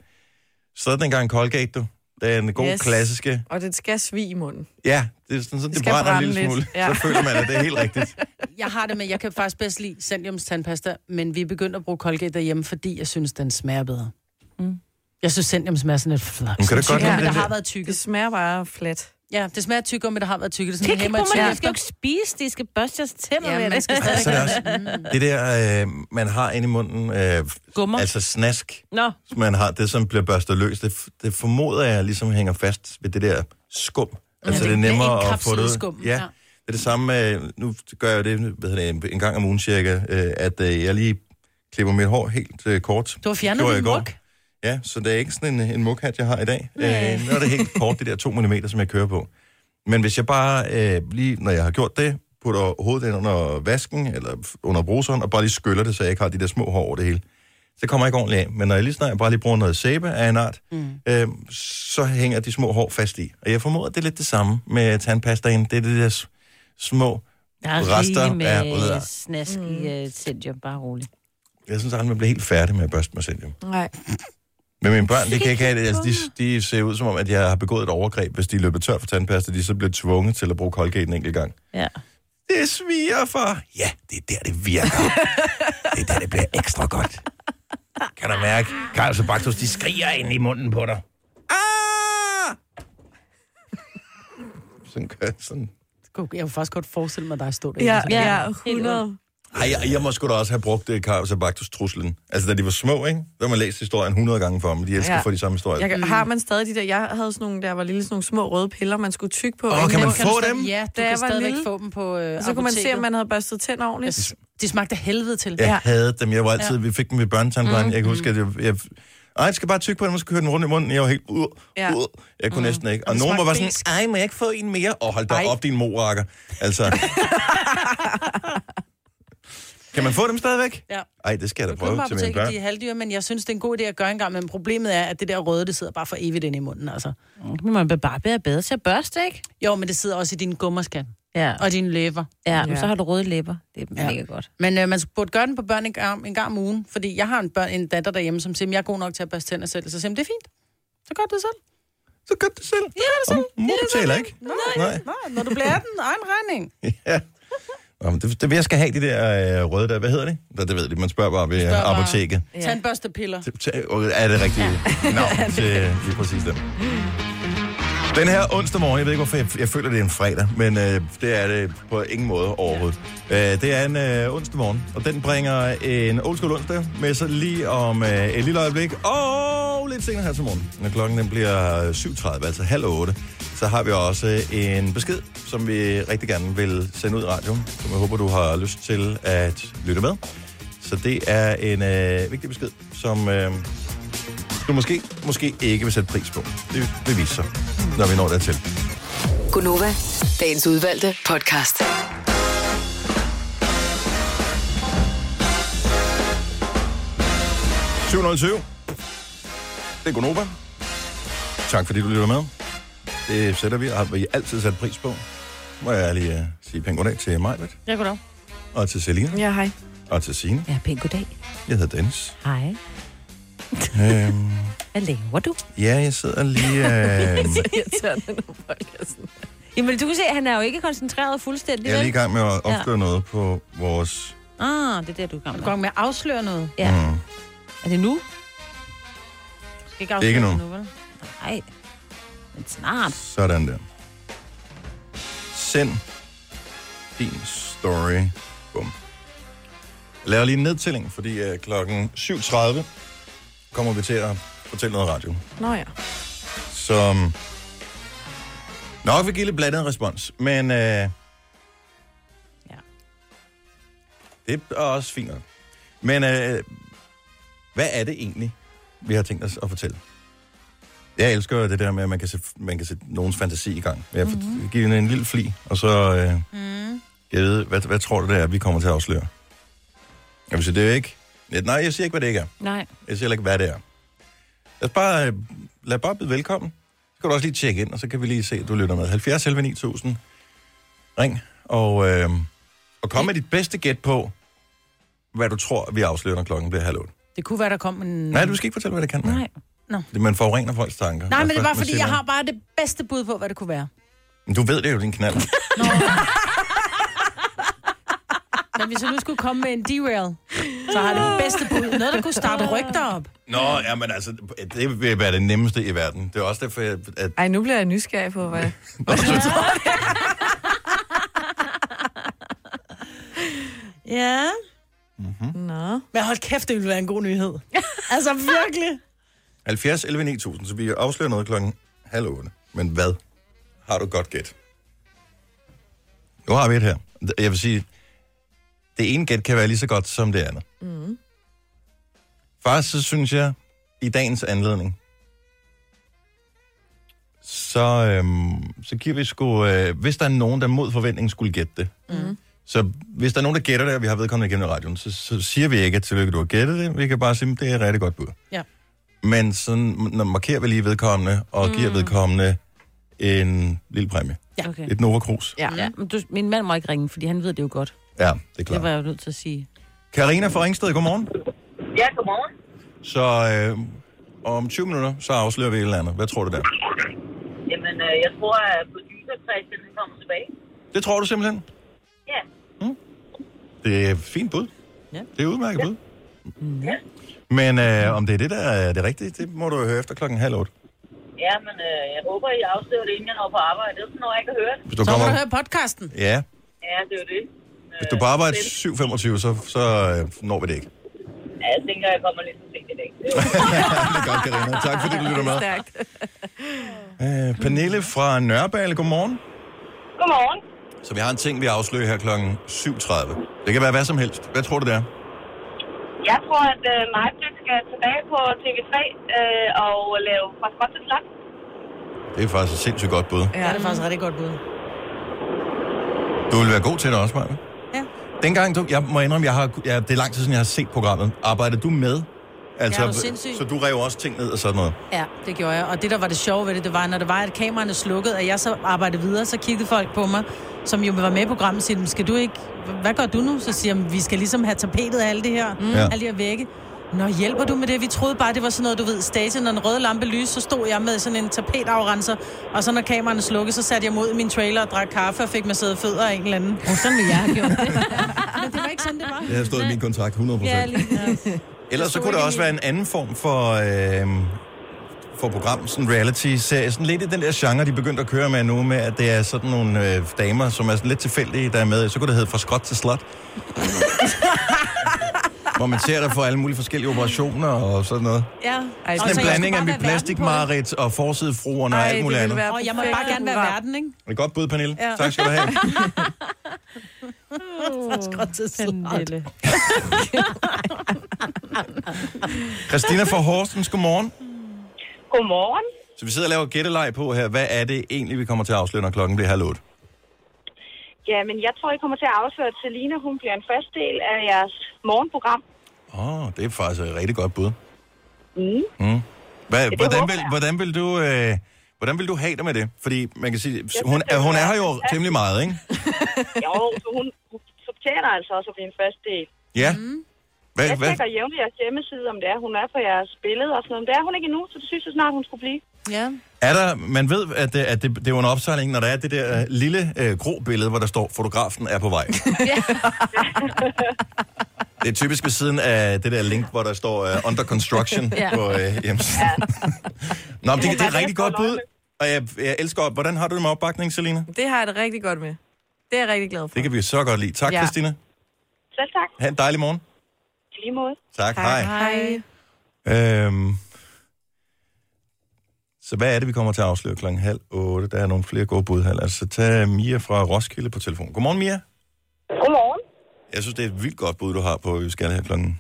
A: Så er den gang Colgate, du. Det er en god yes. Klassiske.
D: Og det skal svige i munden.
A: Ja, det er sådan, så det, det brænder en lille
D: lidt.
A: smule.
D: Ja.
A: Så føler man, at det er helt rigtigt.
C: Jeg har det med, jeg kan faktisk bedst lide Sandiums tandpasta, men vi er begyndt at bruge Colgate derhjemme, fordi jeg synes, den smager bedre. Mm. Jeg synes, Sandium smager sådan lidt flot.
A: Men kan du godt
C: ja,
A: det
C: der har været
D: Det
C: tykket.
D: smager bare flat.
C: Ja, det smager tykkere, men der har været tykket. Det er
B: Det
C: sådan
B: kan
C: hæmmer
B: ikke
C: i
B: man
C: tykket.
B: skal jo ikke spise, de skal børste jeres tænder
C: Ja,
B: det.
C: skal
A: så det også det der, øh, man har inde i munden, øh,
B: Gummer.
A: altså snask,
B: Nå,
A: som man har, det som bliver børstet løs, det, det formoder jeg ligesom hænger fast ved det der skum. Altså
C: det
A: det er
C: er
A: nemmere at få det ud. Ja,
C: ja.
A: det er det samme med, nu gør jeg det hvad hedder det, en gang om ugen cirka, øh, at øh, jeg lige klipper mit hår helt øh, kort.
C: Du har fjernet din muk.
A: Ja, så det er ikke sådan en, en mukhat, jeg har i dag. Øh, nu er det helt kort, det der 2 mm, som jeg kører på. Men hvis jeg bare øh, lige, når jeg har gjort det, putter hovedet ind under vasken, eller under bruseren, og bare lige skyller det, så jeg ikke har de der små hår over det hele, så kommer jeg ikke ordentligt af. Men når jeg lige snart bare lige bruger noget sæbe af en art, mm. øh, så hænger de små hår fast i. Og jeg formoder, det er lidt det samme med tandpastaen. Det er det der små...
B: der er
A: Rester
B: med
A: af-
B: snask i uh, bare roligt.
A: Jeg synes aldrig, man bliver helt færdig med at børste med Centium.
D: Nej.
A: Men mine børn, det kan ikke have det. Altså, de, de ser ud som om, at jeg har begået et overgreb, hvis de løber tør for tandpasta. De så bliver tvunget til at bruge Colgate en enkelt gang.
B: Ja.
A: Det sviger for. Ja, det er der, det virker. det er der, det bliver ekstra godt. Kan du mærke? Karl Sabaktus, de skriger ind i munden på dig. Ah! Sådan gør sådan.
C: Jeg kunne faktisk godt forestille mig stå der.
D: Ja,
B: Ja,
D: ja,
B: helt
D: 100.
A: Ej, jeg, jeg må sgu da også have brugt det Karl Sabaktus truslen. Altså, da de var små, ikke? Der man læst historien 100 gange for dem. De elsker
D: Ja.
A: at få de samme historier.
D: Jeg, har man stadig de der... Jeg havde sådan nogle, der var lille sådan nogle små røde piller, man skulle tykke på.
A: Åh, kan man
D: jeg-
A: få
C: du
A: dem?
C: Ja, du
D: Da jeg
C: kan
D: var
C: stadigvæk
D: lille.
C: få dem på øh,
D: Og så kunne man se, om man havde børstet tænder ordentligt.
C: De smagte af helvede til.
A: Jeg
D: Ja.
A: havde dem. Jeg var altid, vi fik dem ved børnetandplejen. Mm, jeg kan huske, at jeg, jeg ej, jeg skal bare tykke på den, og så køre den rundt i munden. Jeg var helt, uh,
D: Ja.
A: uh, jeg kunne mm. næsten ikke. Og, nogen var bare sådan, ej, må jeg ikke få en mere? Og hold da
C: Ej.
A: op, din morakker. Altså. kan man få dem stadigvæk?
C: Ja.
A: Ej, det skal jeg da prøve til mine børn.
C: de er halvdyre, men jeg synes, det er en god idé at gøre en gang. Men problemet er, at det der røde, det sidder bare for evigt inde i munden, altså.
B: Men man bare bedre, bedre til at børste, ikke?
C: Jo, men det sidder også i dine gummerskan
B: Ja.
C: og dine læber.
B: Ja,
D: Ja.
B: så har du røde læber. Det er
C: Ja.
B: mega godt.
C: Men øh, man burde gøre den på børn en gang, en gang om ugen, fordi jeg har en, børn, en datter derhjemme, som siger, at jeg er god nok til at børste tænder selv. Så siger det er fint. Så gør det selv.
A: Så gør det selv.
C: Ja, det er
A: Og mor betaler ikke.
C: Nej,
A: Nej.
C: nej, når du bliver 18, egen regning.
A: Ja. Nå, men det, det, jeg skal have de der øh, røde der. Hvad hedder det? Det, det ved de. Man spørger bare ved
C: Spørger bare.
A: apoteket.
C: Ja. Tandbørstepiller.
A: Er det rigtigt navn til lige præcis den? Den her onsdag morgen, jeg ved ikke hvorfor, jeg, jeg føler, det er en fredag, men øh, det er det på ingen måde overhovedet. Øh, det er en øh, onsdag morgen, og den bringer en old school onsdag med sig lige om øh, et lille øjeblik, og lidt senere her til morgen, når klokken den bliver 7.30, altså halv otte, så har vi også en besked, som vi rigtig gerne vil sende ud i radioen, som jeg håber, du har lyst til at lytte med. Så det er en øh, vigtig besked, som øh, du måske, måske ikke vil sætte pris på. Det vil vise sig, når vi når dertil.
F: Gunova, dagens udvalgte podcast.
A: – 707. Det er Gunova. Tak fordi du lytter med. Det sætter vi, og har vi altid sat pris på. Må jeg lige uh, sige pænt goddag til Majbet,
B: Ja, goddag.
A: og til Selina,
D: Ja, hej.
A: og til Signe.
B: Ja, pænt goddag.
A: Jeg hedder Dennis.
B: Hej.
A: Øhm,
B: Hvad laver du?
A: ja, jeg sidder lige... Øh,
D: Irriterende, når folk er sådan.
B: Jamen, du kan se, at han er jo ikke koncentreret fuldstændig,
A: jeg er lige i gang med at opføre noget på vores...
B: Ah, det er der, du er i gang med.
C: du gang med at afsløre noget?
B: Ja.
A: Mm,
B: Er det nu?
C: Skal ikke
A: Ikke
C: afsløre
A: nu.
C: det vel?
B: Nej. Men snart.
A: sådan der. Send din story. Bum. Jeg laver lige en nedtælling, fordi uh, klokken 7.30 kommer vi til at fortælle noget radio,
D: Nå ja.
A: som nok vil give lidt blandet respons, men uh, ja. det er også fint nok. Men uh, hvad er det egentlig, vi har tænkt os at fortælle? Jeg elsker jo det der med, at man kan sætte, man kan sætte nogens fantasi i gang. Jeg mm-hmm. giver den en lille fli, og så... Øh,
C: Mm.
A: jeg ved, hvad, hvad tror du det er, vi kommer til at afsløre? Jeg vil sige, det er jo ikke, Nej, jeg siger ikke, hvad det ikke er.
B: Nej.
A: Jeg siger heller ikke, hvad det er. Lad os bare, øh, lad bare byde velkommen. Så kan du også lige tjekke ind, og så kan vi lige se, at du lytter med. 70 11 9000. Ring, og, øh, og kom med dit bedste gæt på, hvad du tror, vi afslører, når klokken bliver halv otte.
C: Det kunne være, der kom en...
A: Nej, du skal ikke fortælle, hvad det kan være.
B: Nej.
C: Nå.
A: Det, man forurener folks tanker.
C: Nej, men det er
A: man
C: fordi, jeg har bare det bedste bud på, hvad det kunne være.
A: Men Du ved det jo, din knald.
C: Men hvis jeg nu skulle komme med en derail, så har det bedste bud. Noget, der kunne starte rygter op.
A: Nå, jamen altså, det vil være det nemmeste i verden. Det er også derfor, at...
D: Ej, nu bliver jeg nysgerrig på, hvad...
C: Ja.
D: Nå.
C: Men hold kæft, det ville være en god nyhed. altså virkelig.
A: 70 11 9000, så vi afslører noget klokken halv otte. Men hvad? Har du godt gæt? Nu har vi et her. Jeg vil sige, det ene gæt kan være lige så godt som det andet. Mm. Faktisk så synes jeg, i dagens anledning, så, øhm, så giver vi sgu, øh, hvis der er nogen, der mod forventning skulle gætte det. Mm. Så hvis der er nogen, der gætter det, og vi har vedkommende igennem radioen, så, så siger vi ikke, at tillykke, du har gættet det. Vi kan bare sige, at det er et rigtig godt bud.
C: Ja.
A: Men så når markerer vi lige vedkommende, og mm. giver vedkommende en lille præmie.
C: Ja.
B: Okay.
A: Et Nova Cruz.
D: Ja.
B: Ja, men du, min mand må ikke ringe, fordi han ved det jo godt.
A: Ja, det er
B: Det
A: klart.
B: var jeg jo nødt til at sige.
A: Karina fra Ringsted, godmorgen.
J: Ja, godmorgen.
A: Så øh, om 20 minutter, så afslører vi et eller andet. Hvad tror du der?
J: Jamen, øh, jeg tror, at producer Christian kommer tilbage.
A: Det tror du simpelthen?
J: Ja.
A: Det er et fint bud.
C: Ja.
A: Det er et udmærket bud.
J: Ja.
A: Men øh, om det er det, der er det rigtige, det må du høre efter klokken halv otte.
J: Ja, men øh, jeg håber, I afslører det, inden jeg når på arbejde. Ellers når jeg ikke høre det.
A: Hvis du
C: Så må
A: kommer...
C: du høre podcasten.
A: Ja,
J: Ja, det er jo det.
A: Hvis du er på arbejde 7.25, så, så øh, når vi det ikke.
J: Ja, jeg tænker, jeg kommer lidt for sent i dag. Det er
A: godt, Karina. Tak fordi du lytter med.
D: Stærkt.
A: Øh, Pernille fra Nørrebale, godmorgen.
J: Godmorgen.
A: Så vi har en ting, vi afslører her klokken 7.30. Det kan være hvad som helst. Hvad tror du, det er?
J: Jeg tror, at øh, Majbrit skal tilbage på TV3 øh, og lave fra skot til slot.
A: Det er faktisk et sindssygt godt bud.
C: Ja, det er faktisk et rigtig godt bud.
A: Du vil være god til det også, Maja. Dengang, du, jeg må indrømme, jeg har, ja, det er lang tid siden, jeg har set programmet. Arbejdede du med? Altså,
C: Ja, sindssyg?
A: så du rev også ting ned og sådan noget?
C: Ja, det gjorde jeg. Og det, der var det sjove ved det, det var, når det var, at kameraerne slukkede, at jeg så arbejdede videre, så kiggede folk på mig, som jo var med i programmet, og siger, skal du ikke, hvad gør du nu? Så siger jeg, vi skal ligesom have tapetet af alle det her, mm.
A: Ja.
C: alle de her vægge. Nå, hjælper du med det? Vi troede bare, det var sådan noget, du ved, stage, når den røde lampe lyste, så stod jeg med sådan en tapetafrenser, og så når kameraerne slukkede, så satte jeg mod i min trailer og drak kaffe og fik masseret fødder af en eller anden.
B: Og sådan vil jeg have gjort det.
C: Men det var ikke sådan, det var.
A: Det har stået i min kontrakt 100%.
B: Ja, lige. Ja.
A: Ellers så kunne det også være en anden form for, øh, for program, sådan reality-serie. Sådan lidt i den der genre, de begyndte at køre med nu, med at det er sådan nogle øh, damer, som er sådan lidt tilfældige, der er med. Så kunne det hedde Fra skot til slot. Hvor man ser der for alle mulige forskellige operationer og sådan noget.
C: Ja.
D: Ej,
A: Sådan
C: så
A: en blanding af
C: være
A: plastikmarit og forsidefruerne og alt muligt andet.
C: Og jeg må bare gerne være verden, ikke?
A: Det er godt bud, Pernille.
C: Ja.
A: Tak skal du have.
B: Pernille.
A: Christina fra Horsens, godmorgen.
J: Godmorgen.
A: Så vi sidder og laver gætteleg på her. Hvad er det egentlig, vi kommer til at afsløre, når klokken bliver halv otte?
J: Ja, men jeg tror, I kommer til at afsløre, at Selina, hun bliver en fast del af jeres morgenprogram.
A: Åh, oh, det er faktisk et rigtig godt bud.
J: Mm.
A: Mm. Hvad,
J: det
A: hvordan, vil, hvordan, vil du, øh, hvordan vil du have det med det? Fordi man kan sige,
J: synes,
A: hun,
J: det
A: hun er
J: er-
A: her jo temmelig meget, ikke?
J: Jo, så hun hun fortjener altså også at blive en fast del.
A: Ja. Hvad,
J: Jeg tjekker jævnligt jeres hjemmeside, om det er, hun er på jeres billede og sådan noget. Men det er hun ikke endnu, så det synes jeg snart, hun skulle blive.
C: Ja.
A: Er der, man ved, at det, at det, det er jo en opsejling, når der er det der øh, lille øh, grå billede, hvor der står, fotografen er på vej. det er typisk ved siden af det der link, hvor der står uh, under construction
B: Ja.
A: på øh, hjemmesiden. Nå, men det, det er et rigtig godt bud. Og jeg, jeg elsker, hvordan har du det med opbakning, Selina?
D: Det har jeg det rigtig godt med. Det er jeg rigtig glad for.
A: Det kan vi så godt lide. Tak,
D: Ja.
A: Christina.
J: Selv tak.
A: Ha' en dejlig morgen.
J: I lige måde.
A: Tak, hej.
D: Hej.
A: Øhm, så hvad er det, vi kommer til at afsløre klokken halv otte? Der er nogle flere gode bud her. Lad os tage Mia fra Roskilde på telefon. Godmorgen, Mia.
J: Godmorgen.
A: Jeg synes, det er et vildt godt bud, du har på, at vi skal her klokken,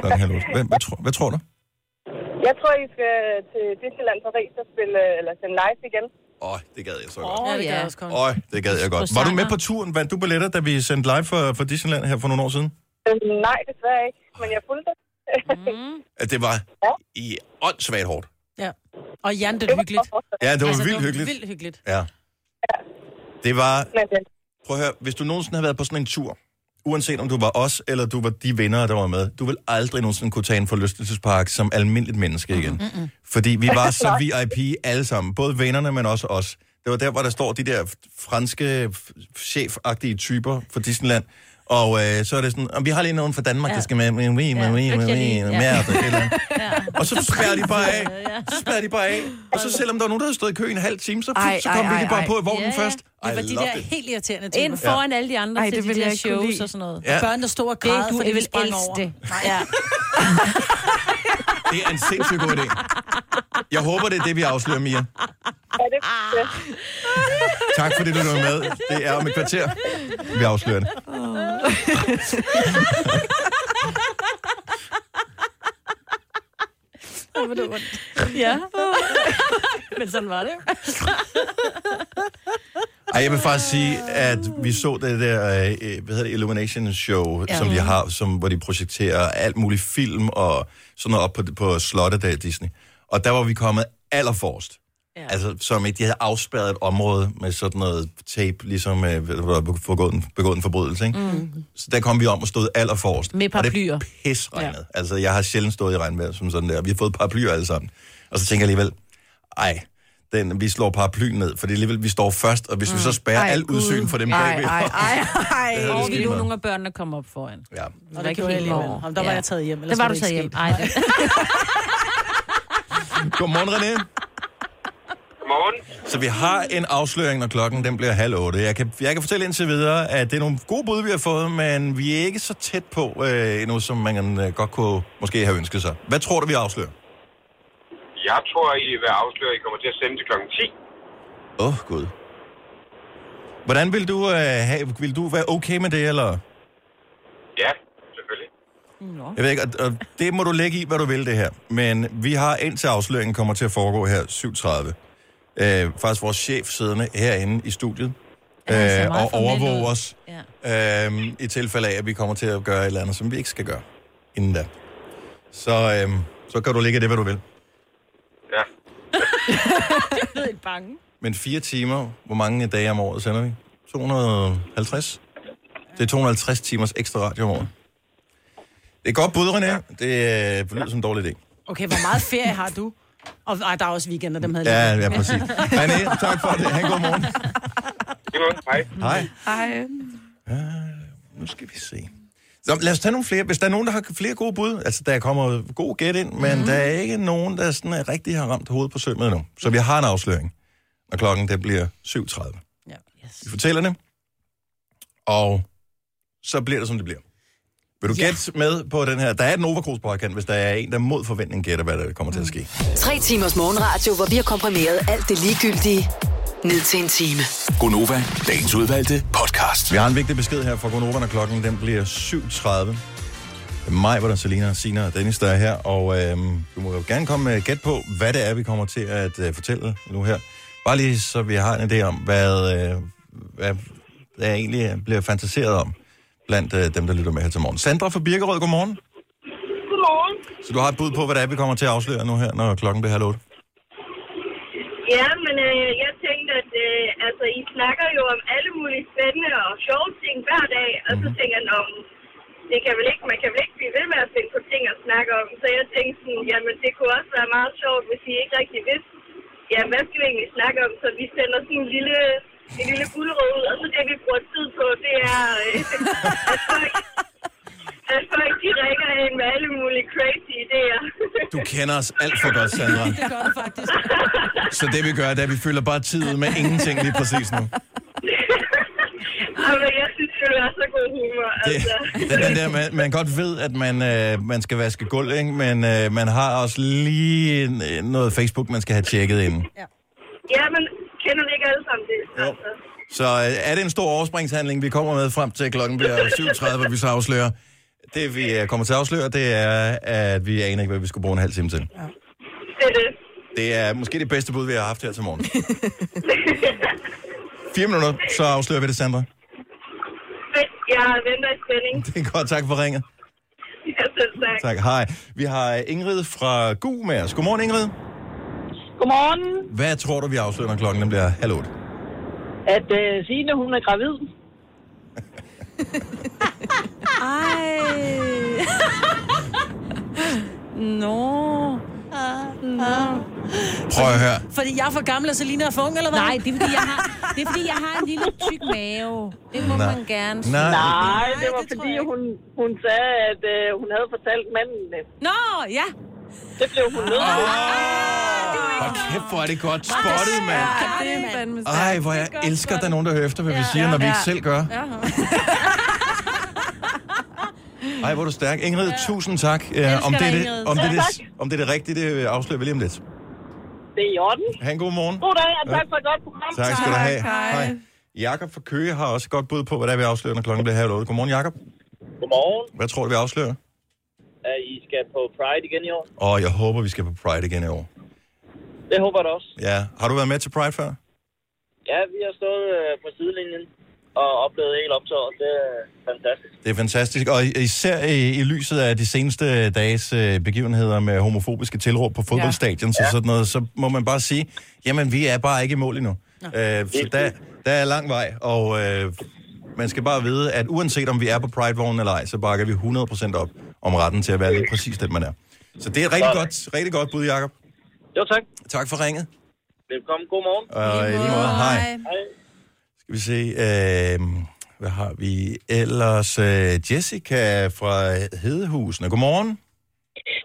A: klokken halv otte. Hvad, hvad, tror, hvad tror du?
J: Jeg tror, I skal til Disneyland Paris og spille, eller sende live igen.
A: Åh, det gad jeg så godt.
C: Ja, det
B: ja.
C: gør jeg også godt.
A: Åh, det gad jeg godt. Var du med på turen? Vandt du billetter, da vi sendte live for, for Disneyland her for nogle år siden?
J: Øh, nej, desværre ikke. Men jeg fulgte det.
A: At det var i åndssvagt hårdt.
C: Og Jan, det er hyggeligt.
A: Ja, det var
C: altså,
A: vildt
C: det var
A: hyggeligt.
C: vildt hyggeligt.
A: Ja. Det var... Prøv at høre, hvis du nogensinde har været på sådan en tur, uanset om du var os, eller du var de venner, der var med, du vil aldrig nogensinde kunne tage en forlystelsespark som almindeligt menneske igen. Mm-hmm. Fordi vi var så VIP alle sammen, både vennerne, men også os. Det var der, hvor der står de der franske chefagtige typer for Disneyland. Og øh, så er det sådan, og vi har lige nogen fra Danmark, ja. der skal med, med, med, med, med, med, med, med, og så spærrer de bare af. Så spærrer de bare af. Og så selvom der var nogen, der havde stået i kø i en halv time, så,
D: Ej,
A: så
D: ej,
A: kom vi
D: ej,
A: lige bare
D: ej.
A: på i vognen
B: Ja, ja.
A: først.
C: Det var de der
A: it.
C: helt irriterende
B: Ind
C: typer.
B: foran alle de andre
D: Ej,
B: til
D: det
B: de
D: ville
B: der shows
D: lide.
B: og sådan noget.
A: Ja.
C: Børn, der stod og
B: Det
C: græd,
B: du
C: fordi
B: vil
C: vi sprang
B: elske
C: over.
B: det.
C: Ja.
A: Det er en sindssygt god idé. Jeg håber, det er det, vi afslører, Mia.
J: Ja, det, ja.
A: Tak fordi du var med. Det er om et kvarter, vi afslører det.
B: Ja. Men sådan var det.
A: Ej, jeg vil faktisk sige, at vi så det der, øh, hvad hedder det, Illumination Show, ja. som de har, som, hvor de projekterer alt muligt film og sådan noget op på, på slottet der i Disney. Og der var vi kommet allerforrest. Ja. Altså, som ikke, de havde afspærret et område med sådan noget tape, ligesom øh, hvor der var begået en, begået en forbrydelse, ikke? Mm. Så der kom vi om og stod allerforrest.
B: Med paraplyer.
A: Og det pisregnede. Ja. Altså, jeg har sjældent stået i regnvejr som sådan der. Vi har fået paraplyer alle sammen. Og så tænker jeg alligevel, ej, den, vi slår paraplyen ned, for det er alligevel, vi står først, og hvis mm. vi så spærrer
D: Ej,
A: alt
D: Gud.
A: udsyn for dem
D: Ej,
A: bagved.
D: ej, ej, ej.
A: Det
B: Og
A: det
B: vi lå
A: med.
B: nogle af børnene komme op foran.
A: Ja.
C: Og det gjorde jeg alligevel. Jamen, der var jeg taget hjem. ellers
B: Der var
C: var
B: du
C: det
B: taget hjem. Ej, det.
A: Godmorgen, René.
K: Godmorgen.
A: Så vi har en afsløring, når klokken den bliver halv otte. Jeg kan, jeg kan fortælle indtil videre, at det er nogle gode bud, vi har fået, men vi er ikke så tæt på øh, endnu, som man øh, godt kunne måske have ønsket sig. Hvad tror du, vi afslører?
K: Jeg tror, I vil afsløre, at I kommer til at sende til klokken 10.
A: Åh, oh, Gud. Hvordan vil du, øh, have, vil du være okay med det, eller?
K: Ja, selvfølgelig.
A: Jeg ved ikke, og, og det må du lægge i, hvad du vil, det her. Men vi har indtil afsløringen kommer til at foregå her 7.30. Øh, faktisk vores chef siddende herinde i studiet.
B: Ja,
A: Øh, og
B: ud.
A: os.
B: Ja.
A: Øh, I tilfælde af, at vi kommer til at gøre et eller andet, som vi ikke skal gøre inden da. Så, øh, så kan du lægge i det, hvad du vil.
K: Ja.
B: Jeg er lidt bange.
A: Men fire timer, hvor mange dage om året sender vi? 250? Det er 250 timers ekstra radio om året. Det er godt bud, René. Det øh, lyder som en dårlig idé.
C: Okay, hvor meget ferie har du? Og ej, der er også weekender, dem havde
A: Ja,
C: jeg
A: ja, præcis. René, tak for det. Ha' en god morgen.
K: Hej.
A: Hej.
D: Hej.
A: Nu skal vi se. Så lad os tage nogle flere. Hvis der er nogen, der har flere gode bud, altså der kommer god gæt ind, men mm. der er ikke nogen, der sådan er rigtig har ramt hovedet på sømmet endnu. Så vi har en afsløring, når klokken det bliver 7.30.
C: Ja.
A: Vi fortæller det, og så bliver det, som det bliver. Vil du
C: Ja.
A: gætte med på den her? Der er et Nova Cruz podcast, hvis der er en, der mod forventning gætter, hvad der kommer til at ske.
F: Tre timers morgenradio, hvor vi har komprimeret alt det ligegyldige ned til en time.
G: Gonova, dagens udvalgte podcast.
A: Vi har en vigtig besked her fra Gonova, når klokken den bliver 7.30. Det er mig, hvor der er Selina, Sina og Dennis, der er her, og øhm, du må jo gerne komme med gæt på, hvad det er, vi kommer til at øh, fortælle nu her. Bare lige så vi har en idé om, hvad, øh, hvad der egentlig bliver fantaseret om blandt øh, dem, der lytter med her til morgen. Sandra fra Birkerød, godmorgen.
J: Godmorgen.
A: Så du har et bud på, hvad det er, vi kommer til at afsløre nu her, når klokken bliver halv otte?
J: Ja, men øh, jeg tænkte, at øh, altså, I snakker jo om alle mulige spændende og sjove ting hver dag, og så tænker jeg, om det kan vel ikke, man kan vel ikke blive ved med at finde på ting at snakke om. Så jeg tænkte sådan, jamen det kunne også være meget sjovt, hvis I ikke rigtig vidste, jamen hvad skal vi egentlig snakke om? Så vi sender sådan en lille, en lille guldrød ud, og så det vi bruger tid på, det er, øh, at folk, at folk de ringer ind med alle mulige crazy idéer.
A: Du kender os alt for godt, Sandra.
C: Det gør det faktisk.
A: Så det vi gør, det er, at vi fylder bare tid med ingenting lige præcis nu.
J: Jamen, jeg synes, det er så god humor.
A: Det,
J: Altså.
A: det er den der, man, man godt ved, at man, øh, man skal vaske gulv, ikke? men øh, man har også lige noget Facebook, man skal have tjekket inden.
J: Ja, men kender ikke alle sammen det? Altså.
A: Så øh, er det en stor overspringshandling, vi kommer med frem til klokken bliver 7.30, hvor vi så afslører. Det vi øh, kommer til at afsløre, det er, at vi aner ikke, hvad vi skulle bruge en halv time til.
J: Det er det.
A: Det er måske det bedste bud, vi har haft her til morgen. Fire minutter, så afslører vi det, Sandra.
J: Jeg venter i spænding.
A: Det er godt, tak for ringet.
J: Ja, selv tak.
A: Tak, hej. Vi har Ingrid fra Gu med os. Godmorgen, Ingrid.
L: Godmorgen.
A: Hvad tror du, vi afslører, når klokken den bliver halv otte?
L: At uh, Signe, hun er gravid.
B: Ej. Nå. Nå.
A: Prøv at høre.
C: Fordi jeg er for gammel, og Selina er for ung, eller hvad?
B: Nej, det er, fordi jeg har, det er, fordi jeg har en lille tyk mave. Det må
A: Nej.
B: man gerne sige.
A: Nej.
L: Nej, det var fordi, hun, hun sagde, at uh, hun havde fortalt manden det.
B: Nå, ja.
L: Det blev hun nødt til.
A: Hold kæft, hvor er det godt spottet, mand. Ej, hvor jeg elsker, at der er nogen, der hører efter, hvad vi siger, når vi ikke selv gør. Ej, hvor er du stærk. Ingrid, tusind tak. Ja, om, det er det, om, det er
L: Ja,
A: det, om det er det rigtige, det afslører vi lige om lidt.
L: Det er i orden.
A: Ha' en god morgen.
L: God dag, og tak for et godt program.
A: Tak skal du have. Hej. Jakob fra Køge har også godt bud på, hvad det er, vi afslører, når klokken bliver halv otte. Godmorgen, Jakob.
M: Godmorgen.
A: Hvad tror du, vi afslører?
M: At I skal på Pride igen i år.
A: Og jeg håber, vi skal på Pride igen i år.
M: Det håber jeg da også.
A: Ja. Har du været med til Pride før?
M: Ja, vi har stået øh, på sidelinjen og oplevet helt optøjet. Det er fantastisk.
A: Det er fantastisk, og især i, i lyset af de seneste dages øh, begivenheder med homofobiske tilråb på fodboldstadion, ja. så sådan noget, så må man bare sige, jamen vi er bare ikke i mål endnu. Øh, så der, der er lang vej, og øh, man skal bare vide, at uanset om vi er på Pride-vognen eller ej, så bakker vi 100% op om retten til at være lige præcis den, man er. Så det er et rigtig godt, rigtig godt bud, Jacob.
M: Jo, tak.
A: Tak for ringet.
M: Velkommen. God morgen.
A: Og i lige måde, hej.
M: Hej.
A: Skal vi se, øh, hvad har vi ellers? Øh, Jessica fra Hedehusene. Godmorgen.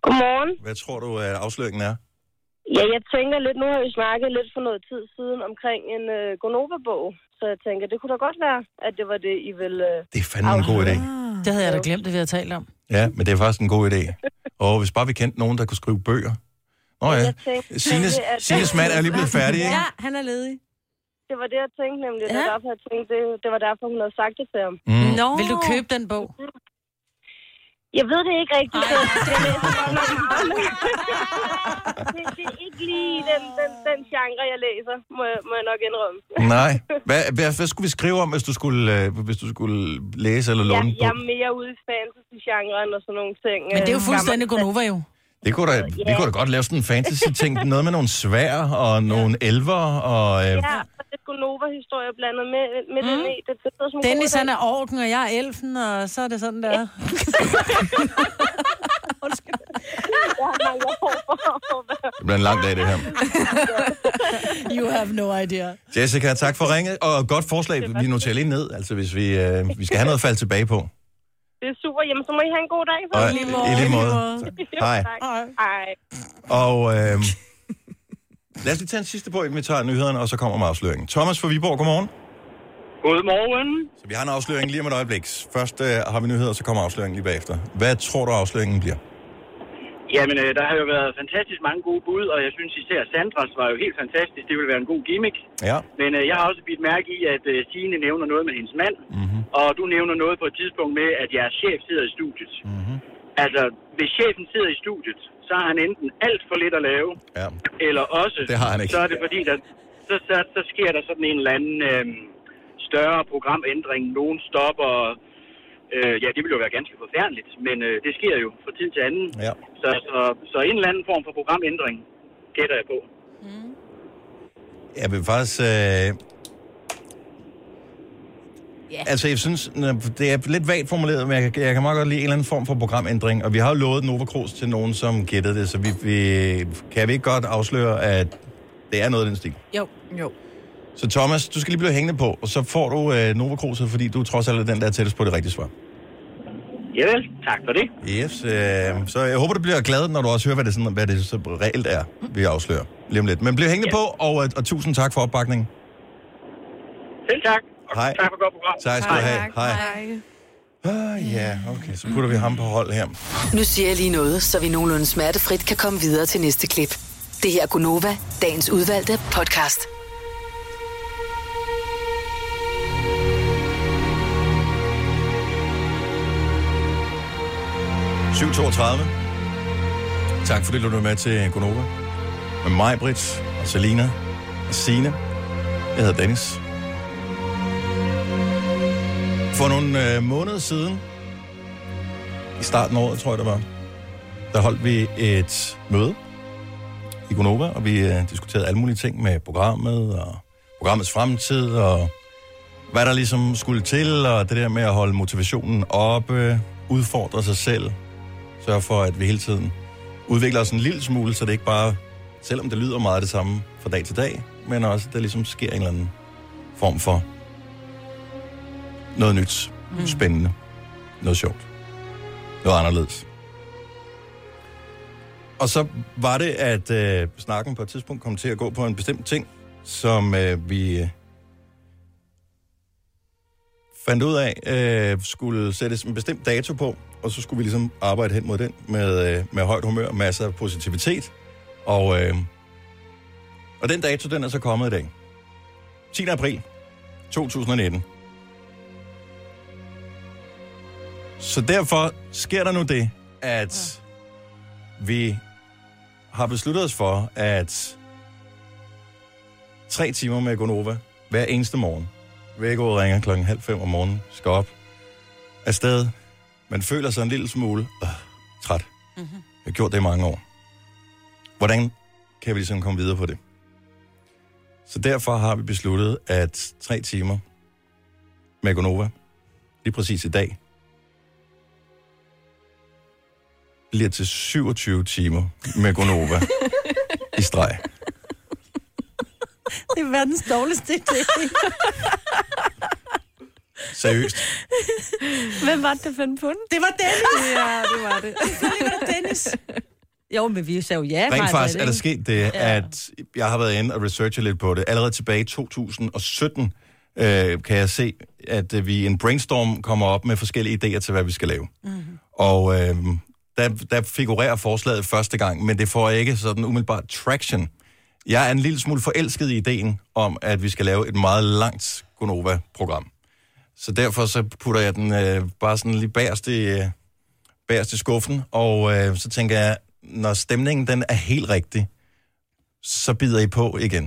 N: Godmorgen.
A: Hvad tror du, at afsløringen er?
N: Ja, jeg tænker lidt, nu har vi snakket lidt for noget tid siden omkring en uh, Gonova-bog, så jeg tænker, det kunne da godt være, at det var det, I ville... Uh,
A: Det er fandme en god idé.
C: Det havde jeg da glemt, det vi havde talt om.
A: Ja, men det er faktisk en god idé. Og hvis bare vi kendte nogen, der kunne skrive bøger. Nå ja, Sines, Sines mand er lige blevet færdig, ikke?
B: Ja, han er ledig.
N: Det var det, jeg tænkte nemlig. Det, var derfor, jeg tænkte, det, det var derfor, hun havde sagt det til ham.
A: Mm.
C: Nå. Vil du købe den bog?
N: Jeg ved det ikke rigtigt. så Jeg læser godt nok meget, det, det er ikke lige den, den, den genre, jeg læser, må, jeg- må jeg nok indrømme.
A: Nej. Hvad, hvad, hvad skulle vi skrive om, hvis du skulle, øh, hvis du skulle læse eller låne en
N: jeg er mere ude i fantasy-genren og sådan nogle ting.
C: Men det er jo
N: Øh,
C: fuldstændig Gonova jo.
A: Det kunne da, vi kunne da godt lave sådan en fantasy-ting. Noget med nogle svær og nogle elver og... Øh,
N: Ja, og det er Nova-historie blandet med, med mm. den i. Det, det, det, som
C: Dennis han er orken, og jeg er elfen, og så er det sådan der.
A: det bliver en lang dag, det her.
C: You have no idea.
A: Jessica, tak for ringet, og godt forslag. Vi noterer lige ned, altså hvis vi, øh, vi skal have noget at falde tilbage på.
N: Det er super. Jamen, så må I have en god dag. Så.
A: Og i lige måde.
N: Jo,
A: Hej.
N: tak. Hej.
A: Og øh, lad os lige tage en sidste på, inden vi tager nyhederne, og så kommer med afsløringen. Thomas fra Viborg, godmorgen.
M: Godmorgen.
A: Så vi har en afsløring lige om et øjeblik. Først øh, har vi nyheder, så kommer afsløringen lige bagefter. Hvad tror du, afsløringen bliver?
M: Jamen, øh, der har jo været fantastisk mange gode bud, og jeg synes især Sandras var jo helt fantastisk. Det ville være en god gimmick.
A: Ja.
M: Men øh, jeg har også bidt mærke i, at øh, Signe nævner noget med hendes mand,
A: Mm-hmm.
M: og du nævner noget på et tidspunkt med, at jeres chef sidder i studiet.
A: Mm-hmm.
M: Altså, hvis chefen sidder i studiet, så har han enten alt for lidt at lave,
A: ja.
M: eller også,
A: Det har han ikke.
M: så er det fordi, der, så, så, så sker der sådan en eller anden øh, større programændring. Nogen stopper. Øh, ja, det vil jo være ganske forfærdeligt, men øh, det sker jo fra tid til anden.
A: Ja.
M: Så, så, så en eller anden form for programændring gætter jeg på.
A: Jeg vil faktisk... Øh...
B: Yeah.
A: Altså, jeg synes, det er lidt vagt formuleret, men jeg, kan- jeg kan meget godt lide en eller anden form for programændring. Og vi har jo lovet Nova Cruz til nogen, som gættede det, så vi, vi, kan vi ikke godt afsløre, at det er noget af den stil.
C: Jo. Jo.
A: Så Thomas, du skal lige blive hængende på, og så får du øh, Nova Cruz, fordi du trods alt er den, der er tættest på det rigtige svar.
M: Javel, tak for det.
A: Yes, øh, så jeg håber, du bliver glad, når du også hører, hvad det, sådan, hvad det så reelt er, vi afslører lige om lidt. Men bliv hængende på, og, øh, og tusind tak for opbakningen.
M: Selv tak.
A: Hej.
M: Tak for godt program.
A: Tak skal du have. Hej. Ah, ja, okay, så putter vi ham på hold her.
F: Nu siger jeg lige noget, så vi nogenlunde smertefrit kan komme videre til næste klip. Det her er Gunova, dagens udvalgte podcast.
A: – 7.32. Tak fordi du var med til Gonova. Med mig, Britt, og Selina, og Signe. Jeg hedder Dennis. For nogle øh, måneder siden, i starten af året, tror jeg det var, der holdt vi et møde i Gonova, og vi øh, diskuterede alle mulige ting med programmet, og programmets fremtid, og hvad der ligesom skulle til, og det der med at holde motivationen oppe, udfordre sig selv, sørge for, at vi hele tiden udvikler os en lille smule, så det ikke bare, selvom det lyder meget det samme fra dag til dag, men også, at der ligesom sker en eller anden form for noget nyt, mm. spændende, noget sjovt, noget anderledes. Og så var det, at øh, snakken på et tidspunkt kom til at gå på en bestemt ting, som øh, vi øh, fandt ud af, øh, skulle sættes en bestemt dato på, og så skulle vi ligesom arbejde hen mod den med, øh, med højt humør, masser af positivitet. Og, øh, og den dato, den er så kommet i dag. 10. april 2019. Så derfor sker der nu det, at vi har besluttet os for, at tre timer med Gonova hver eneste morgen. Vækkeordet ringer klokken halv fem om morgenen, skal op afsted. Man føler sig en lille smule øh, træt. Mm-hmm. Jeg har gjort det i mange år. Hvordan kan vi ligesom komme videre på det? Så derfor har vi besluttet, at tre timer med Gonova, lige præcis i dag, bliver til 27 timer med Gonova i streg.
C: Det er verdens dårligste idé.
A: Seriøst.
B: Hvem var det, der fandt på den?
C: Det var Dennis.
B: Ja, det var det.
C: Selvfølgelig var det Dennis.
B: Jo, men vi sagde jo ja.
A: Rent faktisk er der sket det, at jeg har været inde og researchet lidt på det. Allerede tilbage i 2017 øh, kan jeg se, at øh, vi i en brainstorm kommer op med forskellige idéer til, hvad vi skal lave. Mm-hmm. Og øh, der, der figurerer forslaget første gang, men det får ikke sådan umiddelbart traction. Jeg er en lille smule forelsket i ideen om, at vi skal lave et meget langt Gonova-program. Så derfor så putter jeg den øh, bare sådan lige bagerst i, øh, bagerst i skuffen, og øh, så tænker jeg, når stemningen den er helt rigtig, så bider I på igen.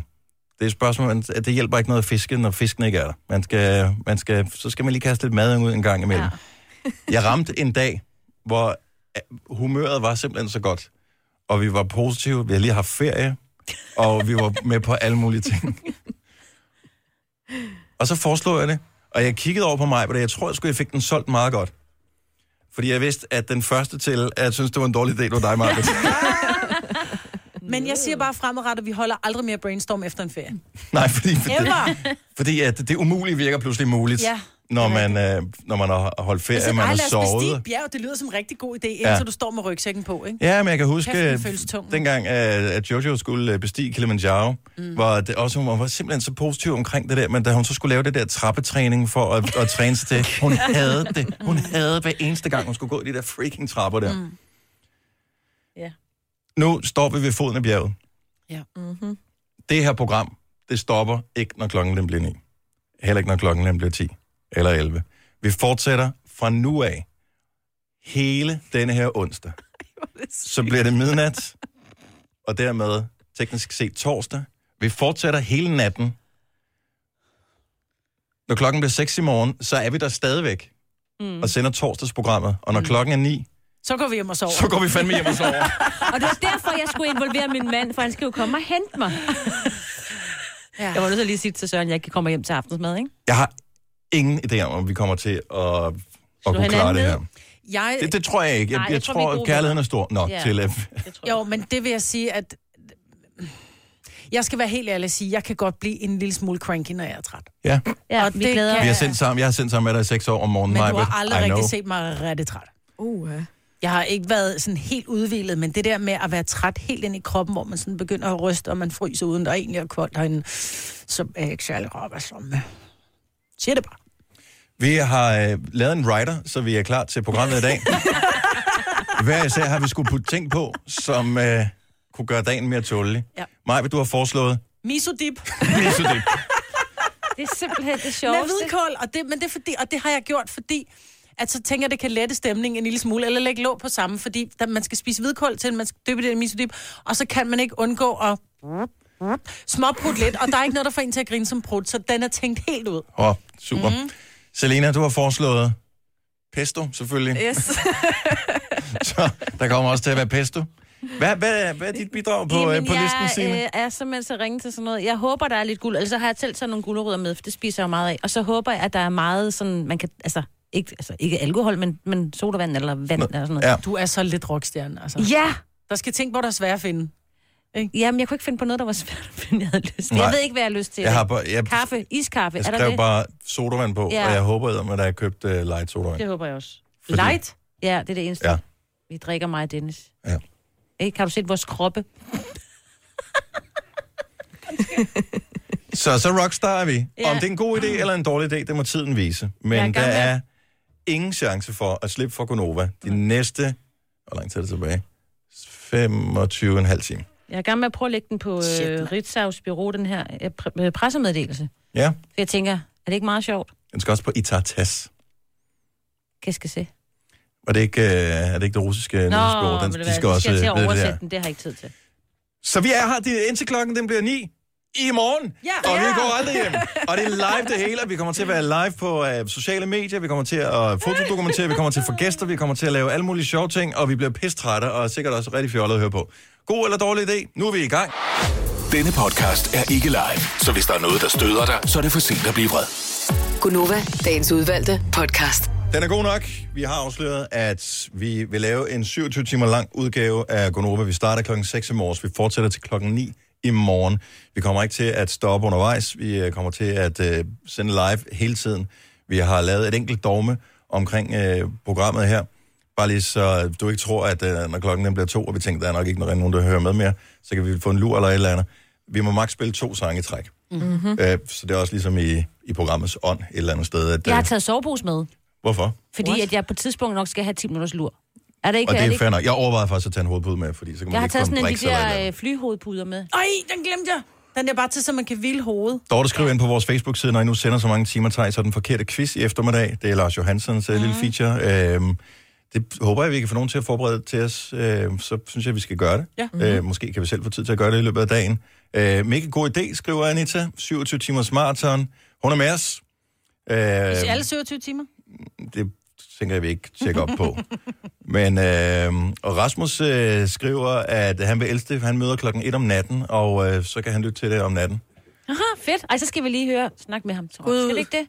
A: Det er et spørgsmål, at det hjælper ikke noget at fiske, når fisken ikke er der. Man skal, man skal, så skal man lige kaste lidt mad ud en gang imellem. Ja. Jeg ramte en dag, hvor øh, humøret var simpelthen så godt, og vi var positive, vi havde lige haft ferie, og vi var med på alle mulige ting. Og så foreslog jeg det, og jeg kiggede over på mig, og jeg tror, skulle jeg fik den solgt meget godt. Fordi jeg vidste, at den første til, at jeg synes, det var en dårlig idé, det var dig, Marvind.
C: Men jeg siger bare fremadrettet, at vi holder aldrig mere brainstorm efter en ferie.
A: Nej, fordi, fordi, fordi at det umulige virker pludselig muligt,
C: Ja.
A: Når, man, øh, når man har holdt ferie,
C: Altså,
A: man
C: ej,
A: har sovet.
C: et bjerg, det lyder som en rigtig god idé, indtil
A: Ja.
C: du står med rygsækken på, ikke?
A: Ja, men jeg kan huske,
C: Kæft,
A: dengang, at at Jojo skulle øh, bestige Kilimanjaro, mm. var det også, hun var simpelthen så positiv omkring det der, men da hun så skulle lave det der trappetræning for at, at træne sig til, hun havde det. Hun havde hver eneste gang, hun skulle gå de der freaking trapper der. Mm.
B: Ja.
A: Nu står vi ved foden af bjerget.
C: Ja.
D: Mm-hmm.
A: Det her program, det stopper ikke, når klokken den bliver 9. Heller ikke, når klokken den bliver 10 eller 11. Vi fortsætter fra nu af hele denne her onsdag. Så bliver det midnat, og dermed teknisk set torsdag. Vi fortsætter hele natten. Når klokken bliver 6 i morgen, så er vi der stadigvæk mm. og sender torsdagsprogrammet. Og når mm. klokken er 9,
C: Så går vi hjem og sover.
A: så går vi fandme hjem og sover.
B: Og det var derfor, jeg skulle involvere min mand, for han skal jo komme og hente mig.
C: Ja.
B: Jeg var nødt til at lige sige til Søren, at jeg ikke kommer hjem til aftensmad, ikke?
A: Jeg har ingen idé om, om vi kommer til at, at kunne
B: hinanden
A: klare det her.
C: Jeg,
A: Det, det tror jeg ikke. Jeg,
B: Nej,
A: jeg,
B: jeg tror, er
A: tror,
B: gode
A: kærligheden er stor nok
B: Ja.
A: til... at-
C: Jo, men det vil jeg sige, at... Jeg skal være helt ærlig at sige, jeg kan godt blive en lille smule cranky, når jeg er træt.
A: Ja,
B: Ja,
C: Og
B: vi
C: det
B: glæder
C: kan-
A: vi har sendt sammen, jeg har sendt sammen med dig i seks år om morgenen.
C: Men du har aldrig rigtig set mig rigtig træt.
D: Uh, ja.
C: Jeg har ikke været sådan helt udvilet, men det der med at være træt helt ind i kroppen, hvor man sådan begynder at ryste, og man fryser uden der egentlig er koldt herinde, så er jeg ikke særlig at sammen med. Siger det bare.
A: Vi har øh, lavet en writer, så vi er klar til programmet i dag. Hver især har vi skulle putte ting på, som øh, kunne gøre dagen mere tålelig.
C: Ja.
A: Maja, du har foreslået
C: Misodip
A: misodip.
B: Det er simpelthen det
C: med
B: sjoveste.
C: hvidkål, og det, men det er fordi, og det har jeg gjort, fordi at så tænker jeg, det kan lette stemningen en lille smule, eller lægge låg på samme, fordi der, man skal spise hvidkål til, man skal dyppe det i misodip, og så kan man ikke undgå at småprutte lidt, og der er ikke noget, der får en til at grine som prut, så den er tænkt helt ud.
A: Åh, oh, super.
C: Mhm.
A: Selena, du har foreslået Pesto, selvfølgelig.
D: Yes.
A: Så der kommer også til at være pesto. Hvad, hvad, hvad er dit bidrag på, øh,
B: Jamen,
A: på listen,
B: jeg
A: Signe?
B: øh, er simpelthen så ringe til sådan noget. Jeg håber, der er lidt guld. Ellers så har jeg selv taget nogle gulerødder med, for det spiser jeg jo meget af. Og så håber jeg, at der er meget sådan, man kan, altså, ikke, altså, ikke alkohol, men, men sodavand eller vand eller sådan noget.
A: Ja.
C: Du er så lidt rockstjerne, altså.
B: Ja!
C: Der skal ting, hvor der er svære at finde.
B: Jamen, jeg kunne ikke finde på noget, der var svært at finde, jeg havde lyst til.
A: Nej.
B: Jeg ved ikke, hvad jeg har lyst til.
A: Jeg har bare- jeg-
B: Kaffe, iskaffe,
A: Jeg
B: er der
A: skrev
B: det?
A: bare sodavand på,
B: Ja.
A: og jeg håber, at der er købt uh, light sodavand.
B: Det håber jeg også.
A: Fordi-
C: Light?
B: Ja, det er det eneste.
A: Ja.
B: Vi drikker mig og Dennis.
A: Ja.
B: Ikke? Kan du se vores kroppe?
A: Så, så rockstar er vi.
B: Ja.
A: Om det er en god idé eller en dårlig idé, det må tiden vise.
B: Jeg er
A: Men der er ingen chance for at slippe for Gonova de næste... Hvor lang tid er det tilbage? 25,5 timer.
B: Jeg er i gang med at prøve at lægge den på øh, Ritzau's bureau, den her øh, pr- øh, pressemeddelelse.
A: Ja,
B: For jeg tænker, er det ikke meget sjovt?
A: den skal også på Itartas.
B: Kan skal se.
A: Var det ikke, øh, er det ikke det russiske nyhedsbureau? Den, de
B: hvad,
A: skal også
B: skal jeg til at
A: det
B: oversætte
A: der.
B: den, det har jeg ikke tid til.
A: Så vi er her det- indtil klokken den bliver 9 i morgen.
B: Ja.
A: Og vi går aldrig hjem. Og det er live det hele. Vi kommer til at være live på uh, sociale medier. Vi kommer til at fotodokumentere. Vi kommer til at få gæster. Vi kommer til at lave alle mulige sjove ting. Og vi bliver pistrætte og sikkert også rigtig fjollet at høre på. God eller dårlig idé? Nu er vi i gang.
G: Denne podcast er ikke live, så hvis der er noget, der støder dig, så er det for sent at blive vred.
F: Gunova, dagens udvalgte podcast.
A: Den er god nok. Vi har afsløret, at vi vil lave en 27 timer lang udgave af Gonova. Vi starter klokken 6 i morges. Vi fortsætter til klokken 9 i morgen. Vi kommer ikke til at stoppe undervejs. Vi øh, kommer til at uh, sende live hele tiden. Vi har lavet et enkelt dogme omkring uh, programmet her. Bare lige så du ikke tror, at uh, når klokken den bliver to, og vi tænker, der er nok ikke nogen, der hører med mere, så kan vi få en lur eller et eller andet. Vi må maks spille to sange i træk.
B: Mm-hmm.
A: Uh, så det er også ligesom i, i programmets ånd et eller andet sted. At,
B: Jeg har
A: øh,
B: taget sovepose med,
A: hvorfor?
B: fordi at jeg på et tidspunkt nok skal have 10 minutters lur. Er det ikke?
A: Og det
B: det
A: er
B: ikke?
A: fair nok. Jeg overvejede faktisk at tage en hovedpude med, fordi så kan man
B: Jeg har taget sådan en de der øh, flyhovedpuder med.
C: Ej, den glemte jeg. Den er bare til, så man kan hvile hovedet.
A: Dorte skriver ind på vores Facebook-side, når I nu sender så mange timer til, så er den forkerte quiz i eftermiddag. Det er Lars Johansens mm. lille feature. Øhm, det håber jeg, vi kan få nogen til at forberede til os. Øhm, så synes jeg, vi skal gøre det.
C: Ja.
A: Øh, måske kan vi selv få tid til at gøre det i løbet af dagen. Øh, mega god idé, skriver Anita. 27 timers maraton. Hun er med os. Øh,
C: Alle 27 timer?
A: det tænker jeg, vi ikke tjekke op på. Men øh, og Rasmus øh, skriver, at han vil elske. Han møder klokken 1 om natten, og øh, så kan han lytte til det om natten.
B: Aha, fedt. Ej, så skal vi lige høre, snak med ham. Tror.
C: Gud.
B: Skal det ikke det?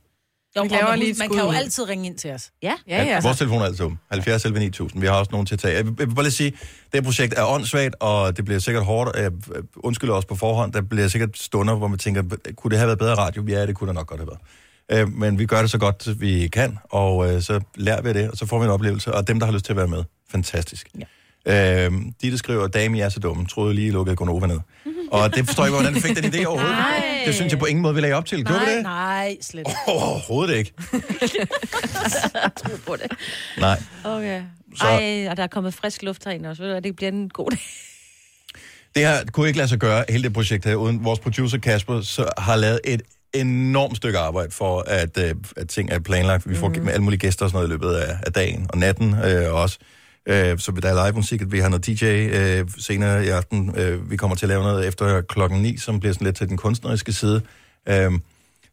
C: Jo,
B: Vi
C: man,
B: laver
C: man,
B: lige
C: man kan jo altid ringe ind til os.
B: Ja,
A: Ja, Vores telefon er altid åben. 70 11 9000. Vi har også nogen til at tage. Jeg vil, bare lige sige, det her projekt er åndssvagt, og det bliver sikkert hårdt. Jeg undskylder også på forhånd. Der bliver sikkert stunder, hvor man tænker, kunne det have været bedre radio? Ja, det kunne det nok godt have været. Øh, Men vi gør det så godt, vi kan, og øh, så lærer vi det, og så får vi en oplevelse. Og dem, der har lyst til at være med, fantastisk. Ja. Øh, de, der skriver, dame, jeg er så dum, troede lige, I lukkede Gonova ned. Og det forstår jeg ikke, hvordan du fik den idé overhovedet.
C: Nej.
A: Det synes jeg på ingen måde, vi lagde op til. Gjorde vi
C: Nej,
A: det?
C: nej, slet ikke.
A: Overhovedet ikke.
B: Tro på det.
A: Nej.
B: Okay.
A: Så-
B: Ej, og der er kommet frisk luft herinde også. Ved du Det bliver en god dag.
A: Det her kunne ikke lade sig gøre, hele det projekt her, uden vores producer Kasper så har lavet et enormt stykke arbejde for, at, øh, at ting er planlagt. Vi får mm. med alle mulige gæster og sådan noget i løbet af, af dagen og natten øh, også. Øh, så der er live musik, vi har noget DJ øh, senere i aften. Øh, vi kommer til at lave noget efter klokken 9, som bliver sådan lidt til den kunstneriske side. Øh,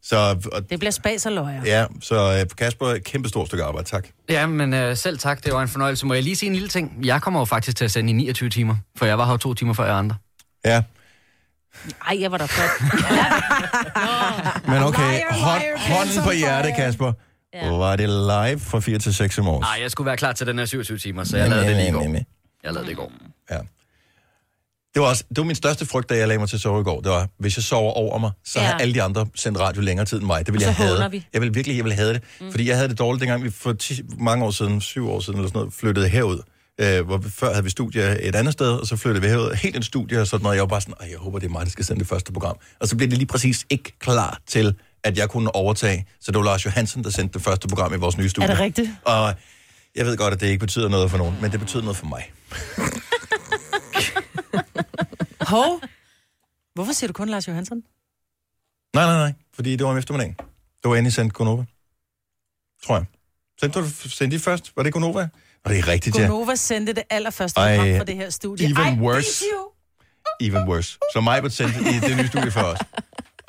A: så og,
C: Det bliver spas og løjer.
A: ja, så øh, Kasper, et kæmpe stort stykke arbejde, tak.
O: Ja, men øh, selv tak. Det var en fornøjelse. Må jeg lige sige en lille ting? Jeg kommer jo faktisk til at sende i 29 timer, for jeg var her to timer før jer andre.
A: Ja,
B: Ej, jeg var der før.
A: men okay,
B: Liar,
A: hånd,
B: liar,
A: hånden på hjertet, Kasper. Ja. Var det live fra 4 til 6 i morges?
O: Nej, jeg skulle være klar til den her 27 timer, så jeg lavede det lige i går.
A: nej, nej.
O: Jeg lavede det i går.
A: Ja. Det var, også, det var min største frygt, da jeg lagde mig til at sove i går. Det var, hvis jeg sover over mig, så ja. Har alle de andre sendt radio længere tid end mig. Det ville
B: Og
A: jeg have.
B: vi.
A: Jeg ville virkelig, jeg ville have det. Mm. Fordi jeg havde det dårligt, dengang vi for 10, mange år siden, syv år siden eller sådan noget, flyttede herud. Øh, hvor vi, før havde vi studie et andet sted, og så flyttede vi herud. Helt en studie og sådan noget. Jeg var bare sådan, "Ej, jeg håber, det er mig, der skal sende det første program. Og så blev det lige præcis ikke klar til, at jeg kunne overtage. Så det var Lars Johansen, der sendte det første program i vores nye studie.
C: Er det rigtigt?
A: Og jeg ved godt, at det ikke betyder noget for nogen, men det betyder noget for mig.
C: Hov. Hvorfor siger du kun Lars Johansson?
A: Nej, nej, nej, fordi det var om eftermiddagen. Det var inden I sendte Gonova. Tror jeg. Sendte, du, sendte I først? Var det Gonova? Og det er rigtigt, ja.
C: Gonova sendte det allerførste
A: Ej,
C: program for det her studie.
A: even
C: Ej,
A: worse. Even worse. Så mig blev sendt i det nye studie for os.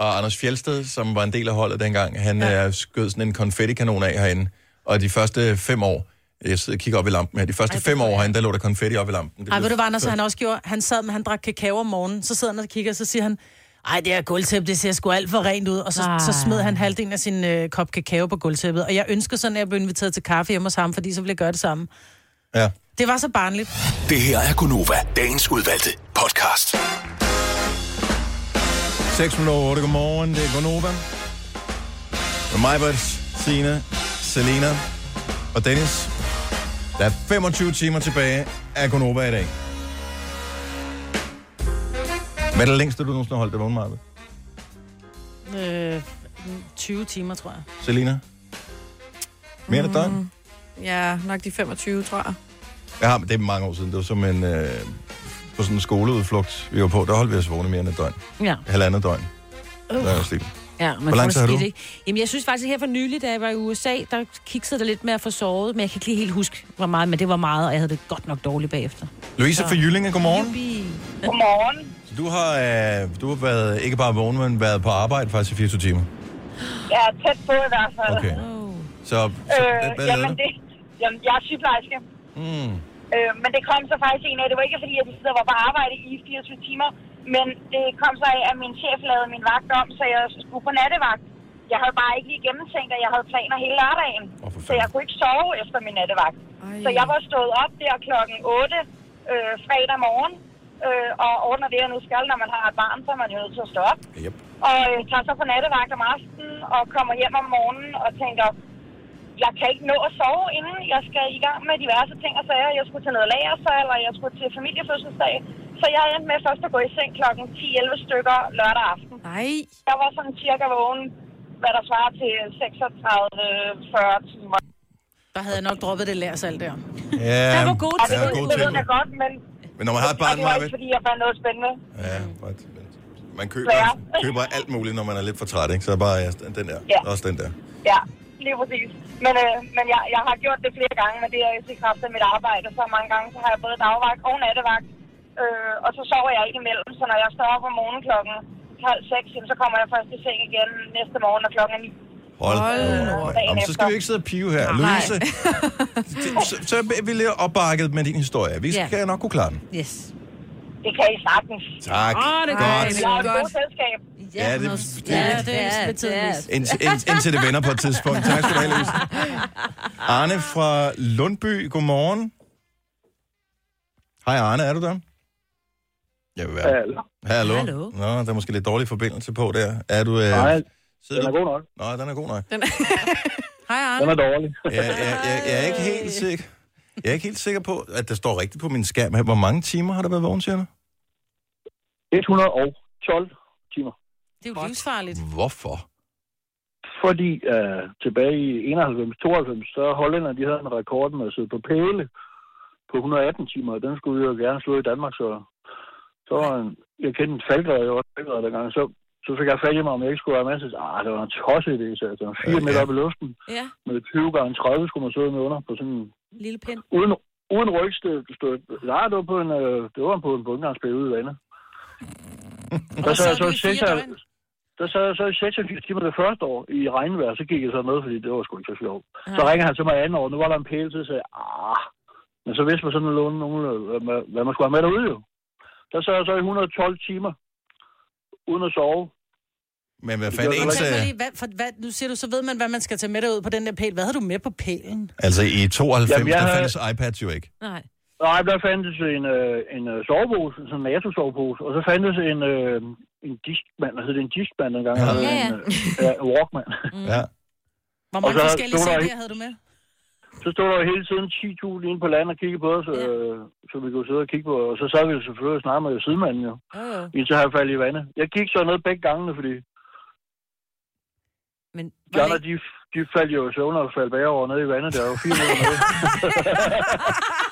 A: Og Anders Fjeldsted, som var en del af holdet dengang, han ja. skød sådan en konfettikanon af herinde. Og de første fem år, jeg sidder og kigger op i lampen her, de første
C: Ej,
A: fem år herinde, der lå der konfetti op i lampen. Det
C: Ej, ved du hvad, Anders, han også gjorde? Han sad med, han drak kakao om morgenen, så sidder han og kigger, så siger han, ej, det her gulvtæppe, det ser sgu alt for rent ud. Og så, så smed han halvdelen af sin øh, kop kakao på gulvtæppet. Og jeg ønsker sådan, at jeg blev inviteret til kaffe hjemme hos ham, fordi så ville jeg gøre det samme.
A: Ja.
C: Det var så barnligt.
G: Det her er Gunova, dagens udvalgte podcast.
A: 6 minutter over 8, godmorgen, det er Gonova. Med mig, Britt, Signe, Selina og Dennis. Der er 25 timer tilbage af Gonova i dag. Hvad er det længste, du nogensinde har holdt dig vågen, Marve?
C: Øh, 20 timer, tror jeg.
A: Selina? Mere end et døgn?
D: Ja, nok de 25, tror jeg.
A: Ja, men det er mange år siden. Det var som en, øh, på sådan en skoleudflugt, vi var på. Der holdt vi os vågne mere end et døgn.
B: Ja.
A: Halvandet døgn. Der stil.
B: Ja, man
A: Hvor lang tid har du?
B: skidt, ikke? Jamen, jeg synes faktisk, her for nylig, da jeg var i USA, der kiksede det lidt med at få sovet, men jeg kan ikke lige helt huske, hvor meget, men det var meget, og jeg havde det godt nok dårligt bagefter.
A: Louise fra Jyllinge, godmorgen.
N: Godmorgen.
A: Så du har, øh, du har været ikke bare vågen, men været på arbejde faktisk i 24 timer.
N: Jeg er tæt på i hvert fald.
A: Okay. Så, så
N: Øh,
A: hvad
N: jamen, det, jamen, jeg er sygeplejerske.
A: Mm.
N: Øh, men det kom så faktisk en af, det var ikke fordi, at jeg sidder var på arbejde i 24 timer, men det kom så af, at min chef lavede min vagt om, så jeg skulle på nattevagt. Jeg havde bare ikke lige gennemtænkt, at jeg havde planer hele lørdagen.
A: Oh,
N: så jeg kunne ikke sove efter min nattevagt. Ej. Så jeg var stået op der klokken 8 øh, fredag morgen, øh, og ordner det, jeg nu skal, når man har et barn, så er man jo nødt til at stå op.
A: Yep.
N: Og øh, tager så på nattevagt om aftenen, og kommer hjem om morgenen og tænker, jeg kan ikke nå at sove, inden jeg skal i gang med diverse ting og sager. Jeg skulle til noget lagersal, og jeg skulle til familiefødselsdag. Så jeg endte med først at gå i seng klokken 10-11 stykker lørdag aften.
D: Nej.
N: Jeg var sådan cirka vågen, hvad der svarer til 36-40 timer.
C: Der havde jeg nok droppet det lærsal der.
A: Ja,
N: det var god
A: ja,
N: til.
A: god
N: det
A: til.
N: ved jeg godt, men...
A: Men når man har et barn,
N: det var ikke, fordi jeg fandt noget spændende.
A: Ja, but, man køber,
N: Ja.
A: køber alt muligt, når man er lidt for træt, ikke? Så bare ja, den der.
N: Ja.
A: Også den der.
N: Ja, lige præcis. Men, øh, men jeg, jeg har gjort det flere gange, men det er i kraft af mit arbejde. Så mange gange så har jeg både dagvagt og nattevagt. Øh, og så sover jeg ikke imellem, så når jeg står op om morgenen klokken halv seks, så kommer jeg først i seng igen næste morgen, når klokken er ni.
A: Hold
N: dagen
A: Jamen, så skal vi ikke sidde og pive her.
N: Nej.
A: Louise, så, så er vi lidt opbakket med din historie. Vi
N: Ja.
A: skal nok kunne klare den.
B: Yes.
N: Det kan I sagtens.
A: Tak.
B: Åh, det
A: Godt.
N: Jeg er i god selskab.
A: Ja, det, det,
C: Ja, det er lidt tidligst.
A: Indtil, ind- indtil det vender på et tidspunkt. Tak skal du have, Louise. Arne fra Lundby, godmorgen. Hej Arne, er du der? Jeg vil være.
P: Hallo.
A: Hallo.
P: Hallo.
A: Nå, der er måske lidt dårlig forbindelse på der. Er du... Øh,
P: Nej, den er god nok.
A: Nå, den er god nok.
C: Hej, Arne.
P: Den er dårlig.
A: jeg, jeg, jeg, jeg er ikke helt sikker. Jeg er ikke helt sikker på, at der står rigtigt på min skærm her. Hvor mange timer har der været vågen, siger du?
P: 112 timer.
C: Det er jo livsfarligt.
A: Hvorfor?
P: Fordi uh, tilbage i 91-92, så hollænder de havde en rekord med at sidde på pæle på 118 timer, og den skulle vi jo gerne slå i Danmark, så, så var en, jeg kendte en falkred, jeg var falkred dengang, så, så fik jeg fat i mig, om jeg ikke skulle være med, så ah, det var en tosset idé, så altså, 4
B: Ja,
P: meter op i luften,
B: Ja,
P: med 20 gange 30 skulle man sidde med under på sådan en
B: lille pind.
P: uden, uden rygstød. Stød. Nej, det var på en, øh, det var på en bundgangsperiode ude i vandet. Der sad jeg så, i seks, der sad jeg så i 86 timer det første år i regnvejr, så gik jeg så med, fordi det var sgu ikke så sjovt. Så ringer han til mig anden år, nu var der en pæl til, så sagde ah, men så vidste man sådan nogenlunde, nogen, hvad, man- skulle have med derude jo. Der sad jeg så i 112 timer, uden at sove.
A: Men hvad fanden ens...
C: Hvad,
A: øh,
C: lige, hvad, for, hvad, nu siger du, så ved man, hvad man skal tage med derud på den der pæl. Hvad havde du med på pælen?
A: Altså i 92,
P: Jamen,
A: der
P: havde-
A: fandtes iPads jo ikke.
B: Nej.
P: Nej, der fandtes en, øh, en øh, sovepose, sådan en NATO-sovepose, og så fandtes en, øh, en diskmand, altså det er en diskmand dengang,
A: Ja.
P: ja.
C: Ja,
P: en,
C: ja.
P: øh, ja, en Walkman.
A: Ja.
C: Hvor mange
P: så
C: forskellige
P: der-
C: CD'er havde du med?
P: Så stod der jo hele tiden 10.000 inde på land og kiggede på os, øh, så vi kunne sidde og kigge på, og så sad vi jo selvfølgelig og snakke med sidemanden jo,
B: Jo, jo.
P: indtil han faldt i vandet. Jeg gik så ned begge gangene, fordi
B: Men
P: de andre, de, de faldt jo i søvn og faldt bagover ned i vandet. Der var fire meter nede.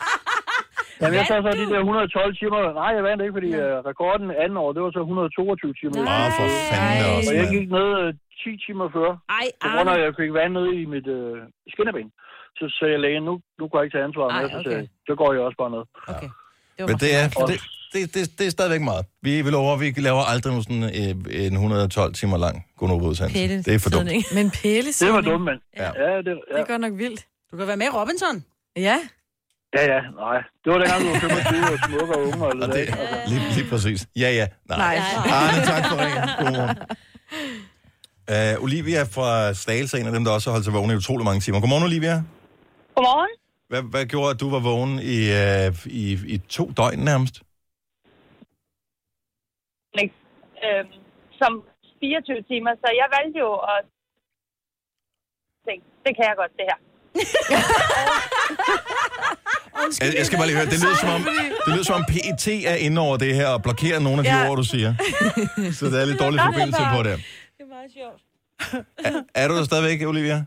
P: Jamen, jeg sad så de der 112 timer. Nej, jeg vandt ikke, fordi uh, rekorden anden år, det var så 122 timer.
A: Åh, for fanden også,
P: Og jeg gik ned uh, 10 timer før.
B: Ej,
P: På grund af, at jeg fik vand ned i mit uh, skinneben. Så sagde jeg lægen, nu, nu kan jeg ikke tage ansvar
B: Ej,
P: med. Så
B: okay.
P: sagde jeg, så går jeg også bare ned.
A: Okay. Men det er, det, det, det, det er stadigvæk meget. Vi vil over, vi laver aldrig nogen sådan øh, en 112 timer lang Gonova-udsendelse. Det er for dumt.
D: Men pæle
P: Det var dumt, mand.
A: Ja.
P: Ja, det, ja.
D: Det er godt nok vildt.
C: Du kan være med i Robinson.
D: Ja.
P: Ja, ja, nej. Det var dengang, du var 25 og smukke og unge og det der.
A: lige, lige præcis. Ja, ja. Nej.
D: Nej.
A: Arne, tak for ringen. Godmorgen. Uh, Olivia fra Slagelse er en af dem, der også har holdt sig vågen i utrolig mange timer. Godmorgen, Olivia.
J: Godmorgen.
A: Hvad, hvad gjorde, at du var vågen i, uh, i, i to døgn nærmest?
J: Øhm, som 24 timer, så jeg valgte jo at tænke, det kan jeg godt, det her.
A: Jeg, jeg skal bare lige høre, det lyder som om, det lyder som om PET er inde over det her og blokerer nogle af de
J: Ja.
A: ord, du siger. Så der er lidt dårlig forbindelse på det.
J: Det er meget sjovt.
A: Er du der stadigvæk, Olivia?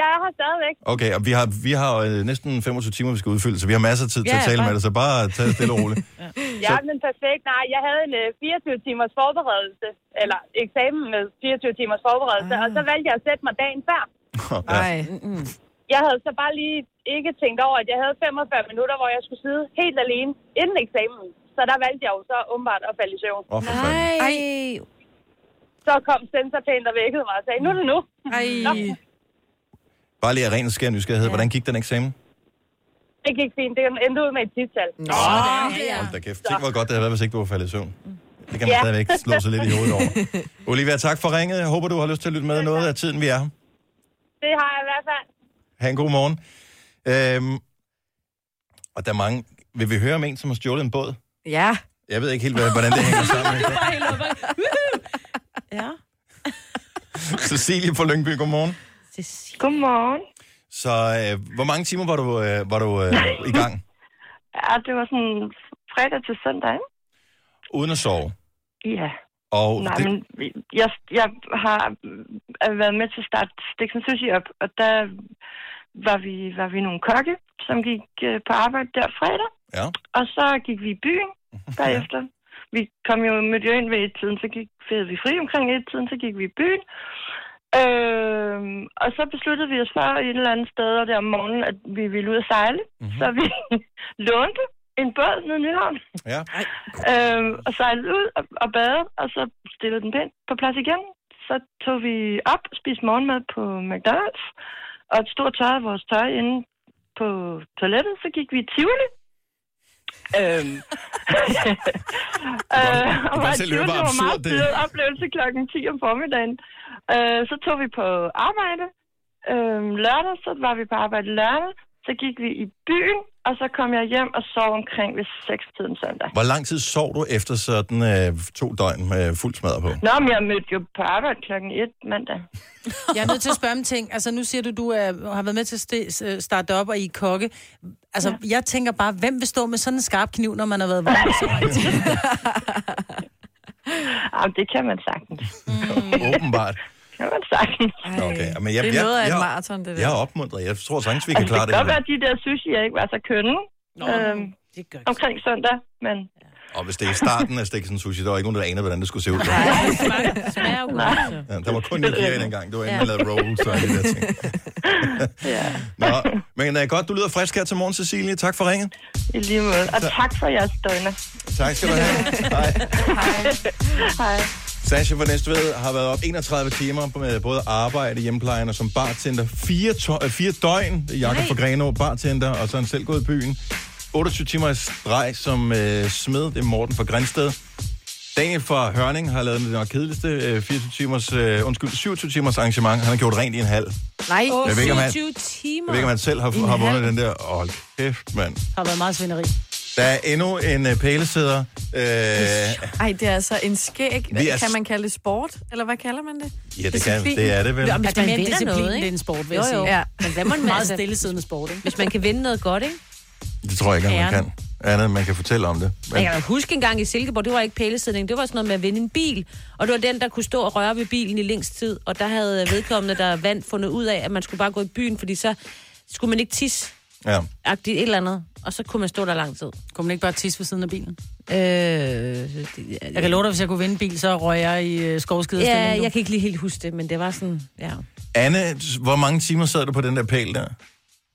J: Jeg er her stadigvæk.
A: Okay, og vi har, vi har øh, næsten 25 timer, vi skal udfylde, så vi har masser af tid til
J: Ja,
A: at tale
J: bare-
A: med dig, så bare tag det stille og roligt.
J: Ja, men perfekt. Nej, jeg havde en øh, 24 timers forberedelse, eller eksamen med 24 timers forberedelse, og så valgte jeg at sætte mig dagen før.
A: Nej.
J: Jeg havde så bare lige ikke tænkt over, at jeg havde 45 minutter, hvor jeg skulle sidde helt alene inden eksamen. Så der valgte jeg jo så åbenbart at falde i søvn.
A: For fanden.
B: Ej.
J: Så kom sensor pænt og vækkede mig og sagde, nu er det nu.
D: Ej.
J: Nå,
A: Bare lige af ren skær nysgerrighed. Hvordan gik den eksamen?
J: det gik fint. Det endte ud med et tidstal.
A: Nå, Hold da kæft. Tænk, hvor godt det havde været, hvis ikke du var faldet i søvn. Det kan man
J: Ja.
A: stadigvæk slå sig lidt i hovedet over. Olivia, tak for ringet. Jeg håber, du har lyst til at lytte med noget af tiden, vi er.
J: Det har jeg i hvert fald.
A: Ha' en god morgen. Øhm, og der er mange... Vil vi høre om en, som har stjålet en båd?
D: Ja.
A: Jeg ved ikke helt, hvad- hvordan det hænger sammen.
B: Ja.
A: Cecilie fra Lyngby, godmorgen.
Q: Godmorgen.
A: Så øh, hvor mange timer var du, øh, var du øh, i gang?
Q: Ja, det var sådan fredag til søndag?
A: Uden at sove?
Q: Ja.
A: Og
Q: Nej,
A: det,
Q: men jeg, jeg har øh, været med til at starte Stiksen Sushi op, og der var vi, var vi nogle kokke, som gik øh, på arbejde der fredag.
A: Ja.
Q: Og så gik vi i byen bagefter. Vi kom jo mødte jo ind ved et tiden, så gik, vi fri omkring et tiden, så gik vi i byen. Øh, og så besluttede vi os for et eller andet sted der om morgenen, at vi ville ud og sejle. Mm-hmm. Så vi lånte en båd nede i Nyhavn.
A: Ja.
Q: Øh, og sejlede ud og, og badede, og så stillede den pænt på plads igen. Så tog vi op og spiste morgenmad på McDonald's, og et stort tørrede vores tøj inde på toilettet. Så gik vi i Tivoli. Øhm. øh, og var
A: det var absurd,
Q: meget fed oplevelse klokken 10 om formiddagen. Øh, så tog vi på arbejde. Øh, lørdag, så var vi på arbejde lørdag. Så gik vi i byen, og så kom jeg hjem og sov omkring ved 6-tiden søndag.
A: hvor lang tid sov du efter sådan øh, to døgn med fuld smadret på?
Q: Nå, men jeg mødte jo på arbejde klokken 1 mandag.
C: Jeg er nødt til at spørge om ting. Altså, nu siger du, du er, har været med til at øh, starte op, og I er kokke. Altså, ja. jeg tænker bare, hvem vil stå med sådan en skarp kniv, når man har været vågen?
Q: Jamen, det kan man sagtens.
A: Åbenbart.
Q: Kan man sagtens.
A: Okay, men jeg,
Q: Det er
A: jeg,
Q: noget af et
A: jeg,
Q: maraton, det der.
A: Jeg er opmuntret. Jeg tror sagtens, vi kan
Q: Altså,
A: klare
Q: det
A: det.
Q: kan godt
A: her.
Q: være, at de der sushi ikke var så kønne øhm, omkring søndag, men...
A: Og hvis det er i starten af Stiksen Sushi, der var ikke nogen, der anede, hvordan det skulle se ud.
B: Det smager jo godt.
A: Ja, der var kun Nigeria dengang. Det var inden, man lavede rolls og alle de der ting. Nå, men uh, godt, du lyder frisk her til morgen, Cecilie. Tak for ringet.
Q: I lige måde. Og tak for jeres døgner.
A: Tak skal du have. Hej.
Q: Hej.
A: Sasha fra Næstved har været op 31 timer med både arbejde, hjemmeplejen og som bartender. Fire, to- øh, fire døgn, Jakob fra Grenaa, bartender, og så er han selv gået i byen. 28 timer i streg som øh, smed, det er Morten fra Grænsted. Daniel fra Hørning har lavet det nok kedeligste øh, 24 timers, øh, undskyld, 27 timers arrangement. Han har gjort rent i en halv.
C: Nej,
A: Jeg ved ikke, om han-
B: 27 timer.
A: Jeg ved ikke, om han selv har, har vundet den der. Åh, oh, kæft, mand.
C: har været meget svineri.
A: Der er endnu en øh, pælesæder. Øh,
D: Ej, det er altså en skæg.
A: Vi er-
D: Kan man kalde det sport? Eller hvad kalder man det?
A: ja, det, kan, det er det vel.
C: Jamen, hvis man
B: man
C: vinder noget,
B: noget,
C: det er
B: ikke?
C: en sport, vil
B: Jo,
C: jeg sige.
B: jo.
C: Ja.
B: Men hvad må man
C: Meget
B: altså-
C: stillesiddende sport, ikke?
B: Hvis man kan vinde noget godt, ikke?
A: Det tror jeg ikke, at man kan. Andet, man kan fortælle om det.
B: Men... Jeg kan huske en gang i Silkeborg, det var ikke pælesidning, det var sådan noget med at vinde en bil. Og det var den, der kunne stå og røre ved bilen i længst tid. Og der havde vedkommende, der vandt, fundet ud af, at man skulle bare gå i byen, fordi så skulle man ikke tisse.
A: Ja.
B: Agtigt et eller andet og så kunne man stå der lang tid.
C: Kunne man ikke bare tisse ved siden af bilen?
B: Øh,
C: jeg kan love dig, hvis jeg kunne vinde bil, så røg jeg i øh.
B: Ja,
C: nu.
B: jeg kan ikke lige helt huske det, men det var sådan, ja.
A: Anne, hvor mange timer sad du på den der pæl der?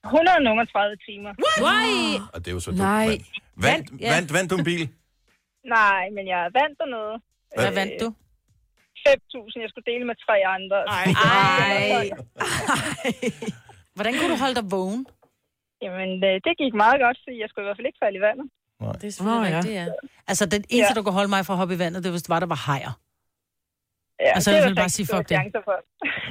J: 139 timer. What?
B: Why?
A: Og det er jo så dumt.
D: Nej.
A: Vand, vandt,
B: ja.
A: vandt, vandt du en bil?
Q: Nej, men jeg vandt der noget.
A: Hvad, Hvad
C: vandt du?
Q: 5.000, jeg skulle dele med tre andre.
C: Nej. Hvordan kunne du holde dig vågen?
Q: Jamen, øh, det gik meget godt, fordi jeg skulle i hvert fald ikke falde i vandet. Nej.
C: Det er selvfølgelig
Q: oh, ja.
C: rigtigt, ja. Altså, den eneste,
Q: ja.
C: du kunne holde mig fra at hoppe i vandet, det var, var der var hejer.
Q: Ja,
C: altså,
Q: det
C: jeg vil bare sige, fuck det.
Q: For.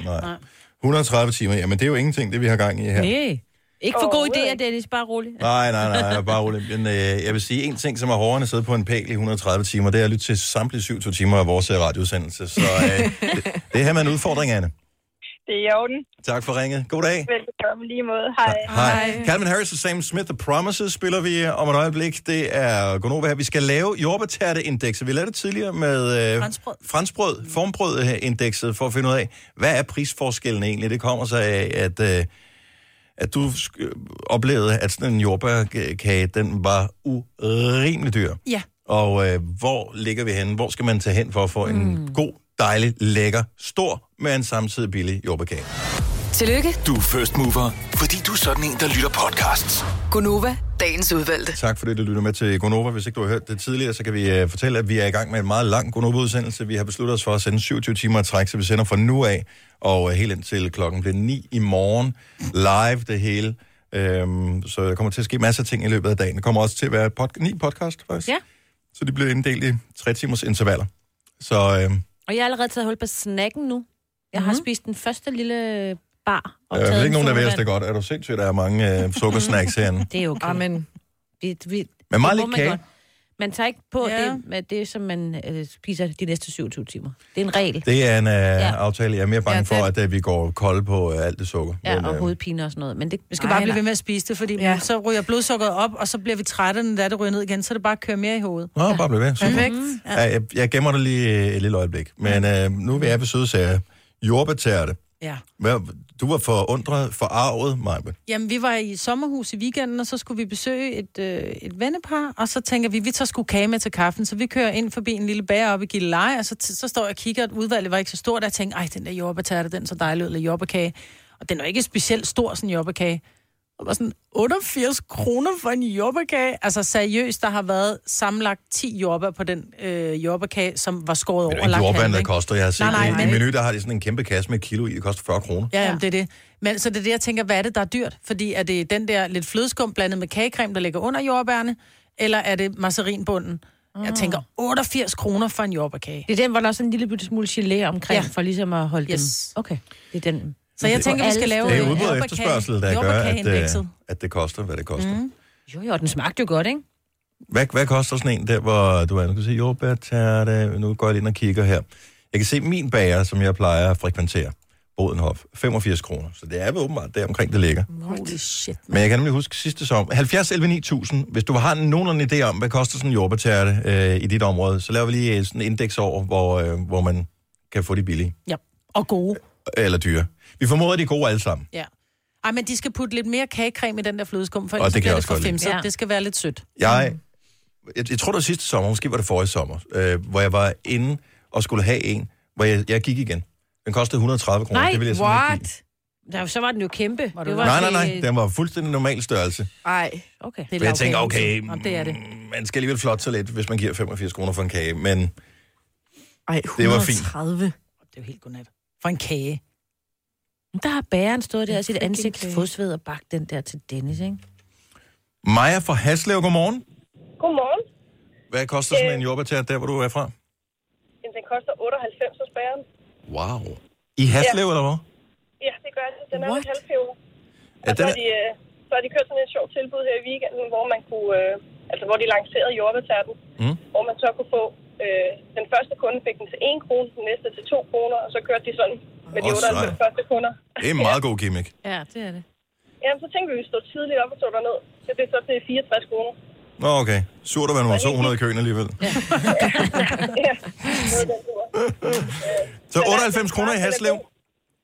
A: Nej. 130 timer, jamen det er jo ingenting, det vi har gang i her.
B: Nej. Ikke for
Q: god
B: idéer, Dennis, bare rolig.
A: Nej, nej, nej, bare rolig. Men øh, jeg vil sige, en ting, som er hårdere end at sidde på en pæl i 130 timer, det er at lytte til samtlige 27 timer af vores radiosendelse. Så øh, det, det her med en udfordring, Anne.
Q: Det er i orden.
A: Tak for ringet. God dag.
Q: Velkommen lige måde. Hej.
A: Hej. Calvin Harris og Sam Smith, The Promises, spiller vi om et øjeblik. Det er Gonova her. Vi skal lave jordbærtærteindekset. Vi lavede det tidligere med øh,
C: fransbrød,
A: fransbrød formbrødindekset, for at finde ud af, hvad er prisforskellen egentlig? Det kommer sig af, at, øh, at du øh, oplevede, at sådan en jordbærkage, den var urimelig dyr.
C: Ja.
A: Og øh, hvor ligger vi henne? Hvor skal man tage hen for at få mm. en hmm. god dejlig, lækker, stor, men samtidig billig jordbærkage.
F: Tillykke.
G: Du er first mover, fordi du er sådan en, der lytter podcasts.
F: Gunova, dagens udvalgte.
A: Tak for fordi du lytter med til Gunova. Hvis ikke du har hørt det tidligere, så kan vi uh, fortælle, at vi er i gang med en meget lang Gunova-udsendelse. Vi har besluttet os for at sende 27 timer i træk, så vi sender fra nu af og uh, helt indtil klokken bliver 9 i morgen. Live det hele. Øhm, så der kommer til at ske masser af ting i løbet af dagen. Der kommer også til at være pod- ni podcast, faktisk.
B: Ja.
A: Så de bliver inddelt i tre timers intervaller. Så øhm,
B: og jeg har allerede taget hul på snacken nu. Jeg mm-hmm. har mhm. spist den første lille bar. Og
A: øh,
B: jeg
A: ved ikke, nogen der
B: vil
A: det godt. Er du sindssygt, der er mange øh, sukkersnacks herinde?
B: Det er okay.
D: Amen.
B: Vi, vi,
A: Men meget lidt kage.
B: Godt. Man tager ikke på
C: ja.
B: det, med det, som man øh, spiser de næste 27 timer. Det er en regel.
A: Det er en øh, ja. aftale. Jeg er mere bange
B: ja,
A: for, at øh, vi går kold på øh, alt det sukker.
B: Ja,
A: men,
B: og
A: øh,
B: hovedpine og sådan noget. Men det,
C: vi skal nej, bare blive ved med at spise det, fordi ja. så ryger blodsukkeret op, og så bliver vi trætte, når det ryger ned igen, så det bare kører køre mere i hovedet.
A: Nå, ja. bare blive ved.
C: Perfekt.
A: Ja. Ja, jeg, jeg gemmer dig lige øh, et lille øjeblik. Men øh, nu vil jeg besøge sager. Jordbærterte.
C: Ja.
A: Hvad, du var forundret, forarvet, Majbe.
C: Jamen, vi var i sommerhus i weekenden, og så skulle vi besøge et, øh, et vennepar, og så tænker vi, vi tager sgu kage med til kaffen, så vi kører ind forbi en lille bager oppe i Gilleleje, og så, så står jeg og kigger, at udvalget var ikke så stort, og jeg tænker, ej, den der jordbærtærte, den så dejlig, eller jordbærkage. Og den er ikke specielt stor, sådan en jordbærkage. Og var sådan, 88 kroner for en jordbærkage? Altså seriøst, der har været samlet 10 jordbær på den øh, jordbærkage, som var skåret over.
A: Men det er
C: jordbær,
A: der koster. Jeg har set
C: nej, nej,
A: nej. i menu, der har de sådan en kæmpe kasse med kilo i, det koster 40 kroner.
C: Ja, jamen, det er det. Men så det er det, jeg tænker, hvad er det, der er dyrt? Fordi er det den der lidt flødeskum blandet med kagecreme, der ligger under jordbærne? Eller er det masserinbunden?
B: Mm.
C: Jeg tænker, 88 kroner for en jordbærkage.
B: Det er den, hvor der er sådan en lille smule gelé omkring,
C: ja.
B: for ligesom at holde
C: yes.
B: dem. Okay, det er den.
C: Så jeg tænker, vi skal lave...
A: Det er udbud og
C: øh,
A: efterspørgsel, der gør, at, øh, at det koster, hvad det koster. Mm.
B: Jo, jo, den smagte jo godt, ikke?
A: Hvad, hvad koster sådan en der, hvor du er, nu kan se jordbærtærte, nu går jeg ind og kigger her. Jeg kan se min bager, som jeg plejer at frekventere, Bodenhof, 85 kroner. Så det er vel åbenbart der omkring, det ligger.
C: Holy shit, man.
A: Men jeg kan nemlig huske sidste som 70 11 9000, hvis du har nogen idé om, hvad koster sådan en jordbærtærte øh, i dit område, så laver vi lige øh, sådan en indeks over, hvor, øh, hvor man kan få de billige.
C: Ja, og gode.
A: Eller dyre. Vi formoder, de er gode alle sammen.
C: Ja. Ej, men de skal putte lidt mere kagecreme i den der flødeskum, for ellers
A: det kan
C: bliver
A: jeg
C: det for
A: godt lide.
B: Ja.
C: Det skal være lidt sødt.
A: Jeg, jeg, jeg tror, det var sidste sommer, måske var det forrige sommer, øh, hvor jeg var inde og skulle have en, hvor jeg, jeg gik igen. Den kostede 130 kroner.
B: Nej,
A: det ville jeg simpelthen ikke give.
B: what? Nå, så var den jo kæmpe.
C: Var
B: det var
A: Nej, nej, nej. Den var fuldstændig normal størrelse.
D: Nej,
B: okay.
C: Det
A: er jeg
C: tænkte,
A: okay,
C: Nå, det er det.
A: Mm, man skal alligevel flot sig lidt, hvis man giver 85 kroner for en kage. Men
D: Ej, 130.
A: Det var fint.
C: Det er jo helt godnat. For en kage.
B: Der har bæren stået der og sit ansigt fodsved og bagt den der til Dennis, ikke?
A: Maja fra Haslev, godmorgen.
Q: Godmorgen.
A: Hvad koster sådan øh, en jordbær der, hvor du er fra?
Q: Jamen, den koster 98 hos bæren.
A: Wow. I Haslev, ja. eller hvad?
Q: Ja, det gør den. Den er
D: What?
Q: halvpeber.
A: Ja,
Q: og
A: den
Q: så,
A: har
Q: de, øh, så har de kørt sådan et sjovt tilbud her i weekenden, hvor man kunne, øh, altså hvor de lancerede jordbærterten,
A: mm.
Q: hvor man så kunne få Øh, den første kunde fik den til 1 krone, den næste til 2 kroner, og så kørte de sådan med de 98 første kunder.
A: Det er en meget god gimmick.
B: ja, det er det.
Q: Jamen, så tænkte vi, at vi stod tidligt op og stod derned. Så det er så til 64 kroner.
A: Nå, okay. Surt at være nummer 200 i køen alligevel.
Q: Ja.
A: så 98 kroner i Haslev?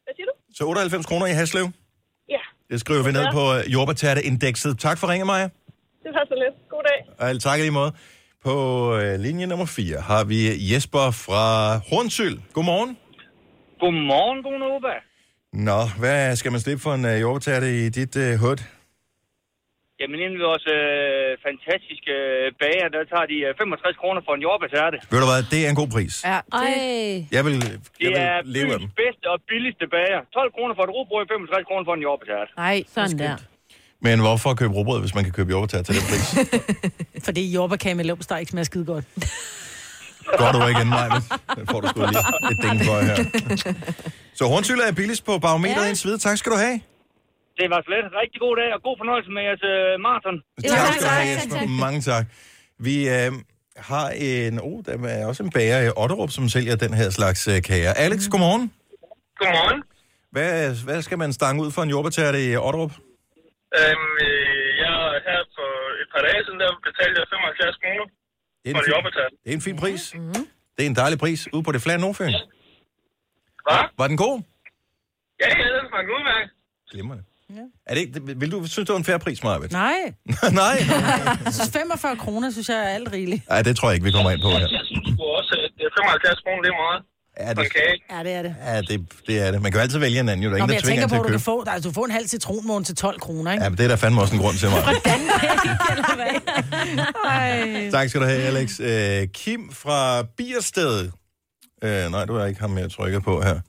Q: Hvad siger du?
A: Så 98 kroner i Haslev?
Q: Ja.
A: Det skriver vi ned på øh, uh, jordbærtærteindekset. Tak for ringe, Maja.
Q: Det var så lidt. God dag.
A: Ej, tak i lige måde. På øh, linje nummer 4 har vi Jesper fra Hornsyl. Godmorgen.
M: Godmorgen, Gunova. Nå, hvad skal man slippe for en øh, jordbærtærte i dit øh, hud?
R: Jamen, inden vores øh, fantastiske øh, bager, der tager de øh, 65 kroner for en jordbærtærte.
A: Ved du hvad, det er en god pris.
D: Ja,
B: det...
A: Jeg vil, jeg
R: Det
A: vil er leve af dem.
R: bedste og billigste bager. 12 kroner for et robrød, 65 kroner for en jordbærtærte.
D: Nej,
B: sådan der.
A: Men hvorfor købe råbrød, hvis man kan købe jordbær til den pris?
C: Fordi jordbærkage med leverpostej ikke smager skide godt.
A: Går du ikke igen, Maja? Den får du sgu lige et ding for her. Så Hornsyld er billigst på barometeret ja. indtil videre. Tak skal du have.
R: Det var slet rigtig god dag, og god fornøjelse med jeres øh, maraton.
A: Tak skal du have, Jesper. Mange tak. Vi øh, har en... Oh, der er også en bager i Otterup, som sælger den her slags øh, kager. Alex, godmorgen.
K: Godmorgen.
A: Hvad, hvad skal man stange ud for en jordbærtærte i Otterup?
K: Øhm, øh, jeg her for et par dage siden, der betalte jeg 75 kroner
A: Det er en fin, det er en fin pris. Mm-hmm. Det er en dejlig pris ude på det flade Nordfyn.
K: Hvad?
A: Var den god?
K: Ja, ja, den smagte udmærket.
A: Glimrende. Ja. Er det ikke, vil du synes, det var en færre pris, Marvitt?
C: Nej.
A: Nej.
C: Jeg synes 45 kroner, synes jeg er alt rigeligt.
A: Nej, det tror jeg ikke, vi kommer ind på her.
K: Jeg synes også, at det er 75 kroner, det er meget.
A: Ja,
K: For en kage.
C: Ja, det er det.
A: Ja, det, det er det. Man kan jo altid vælge en anden. Jo. Der er
C: Nå,
A: ingen,
C: men
A: der
C: jeg tænker på, at du kan få, der, altså, du får en halv citronmåne til 12 kroner, ikke?
A: Ja, men det er der fandme også en grund til mig.
C: Ej.
A: tak skal du have, Alex. Øh, Kim fra Biersted. Øh, nej, du er ikke ham, jeg trykker på her.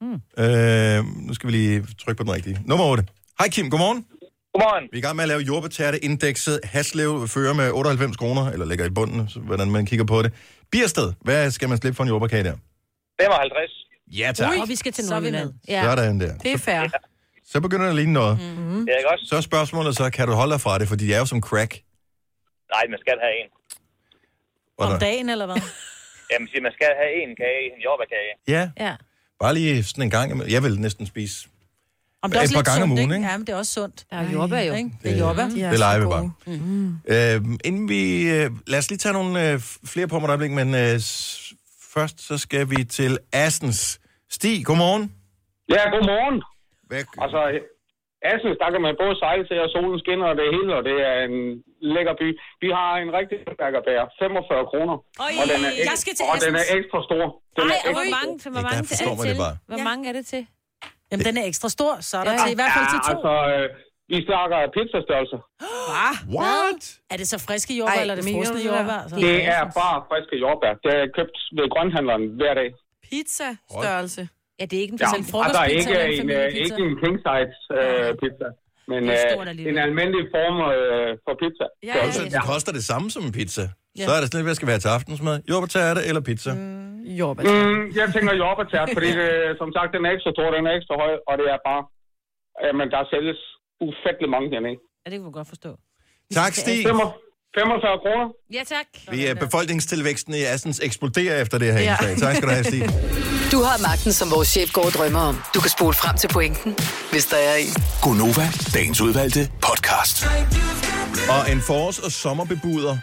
C: Hmm.
A: Øh, nu skal vi lige trykke på den rigtige. Nummer 8. Hej Kim, godmorgen.
K: Godmorgen.
A: Vi er i gang med at lave jordbærtærte-indekset. Haslev fører med 98 kroner, eller ligger i bunden, så hvordan man kigger på det. Biersted, hvad skal man slippe for en jordbærkage der?
K: 55.
A: Ja, tak.
B: Og vi skal til
C: Så er vi
B: Nordjylland.
C: med.
A: Sådan der.
D: Det er fair.
A: Så begynder det at ligne noget.
K: Mm-hmm. Det er ikke også?
A: Så er spørgsmålet så, kan du holde dig fra det, fordi de er jo som crack.
K: Nej, man skal have en.
C: Om dagen, eller hvad?
K: Jamen, siger, man skal have en kage, en jordbærkage.
A: Ja,
B: Ja.
A: bare lige sådan en gang. Jeg vil næsten spise
C: Om det er
A: Et
C: også
A: par gange om
C: sundt,
A: ugen,
C: ikke? Ja, men det er også sundt.
B: Ja, jordbær jo.
C: Ikke? Det er jordbær.
D: De er
A: Det
D: så
A: leger vi bare. Øh, inden vi... Øh, lad os lige tage nogle øh, flere på mig øjeblik, men øh, først så skal vi til Assens. Stig, godmorgen.
S: Ja, godmorgen.
A: Hvad?
S: Altså, Assens, der kan man både sejle til, og solen skinner og det hele, og det er en lækker by. Vi har en rigtig bær, 45 kroner.
B: Øj,
S: og den er,
B: jeg skal til
S: og den er ekstra stor. Den
B: Ej,
S: er
B: og hvor
S: ekstra
B: mange,
S: stor.
B: hvor mange er det
A: det
B: til? Hvor mange er det til?
C: Jamen, den er ekstra stor, så er der
B: Ja.
C: til i hvert fald til to.
S: altså, øh, vi snakker pizzastørrelse.
C: Hvad?
A: What?
C: Er det så friske jordbær,
D: Ej,
C: eller er det frosne jordbær? Så?
S: Det er bare friske jordbær. Det er købt ved grønhandleren hver dag.
D: Pizza-størrelse.
B: Ja, det er ikke en
S: Ja,
B: ja,
S: altså
C: frokostpizza
S: ikke
C: eller en
S: en, øh,
C: familiepizza?
S: ikke en king size øh, pizza, men øh, en almindelig form øh, for pizza.
D: Ja,
A: Så
D: ja,
A: det koster det samme som en pizza.
C: Ja.
A: Så er det sådan lidt, hvad skal være til aftensmad? Jordbærtærte eller pizza?
D: Jordbær.
S: Mm, jeg tænker jordbærtært, fordi det, som sagt, den er ekstra stor, den er ekstra høj, og det er bare, jamen, der sælges ufattelig mange dernede.
C: Ja, det kan man godt forstå.
A: Tak, Stig.
S: 45 kroner.
B: Ja, tak.
A: Vi er befolkningstilvæksten i Assens eksploderer efter det her
F: Ja.
A: indslag. Tak skal du have, Stig.
F: Du har magten, som vores chef går og drømmer om. Du kan spole frem til pointen, hvis der er en.
G: Gonova, dagens udvalgte podcast.
A: Og en forårs- og sommerbebuder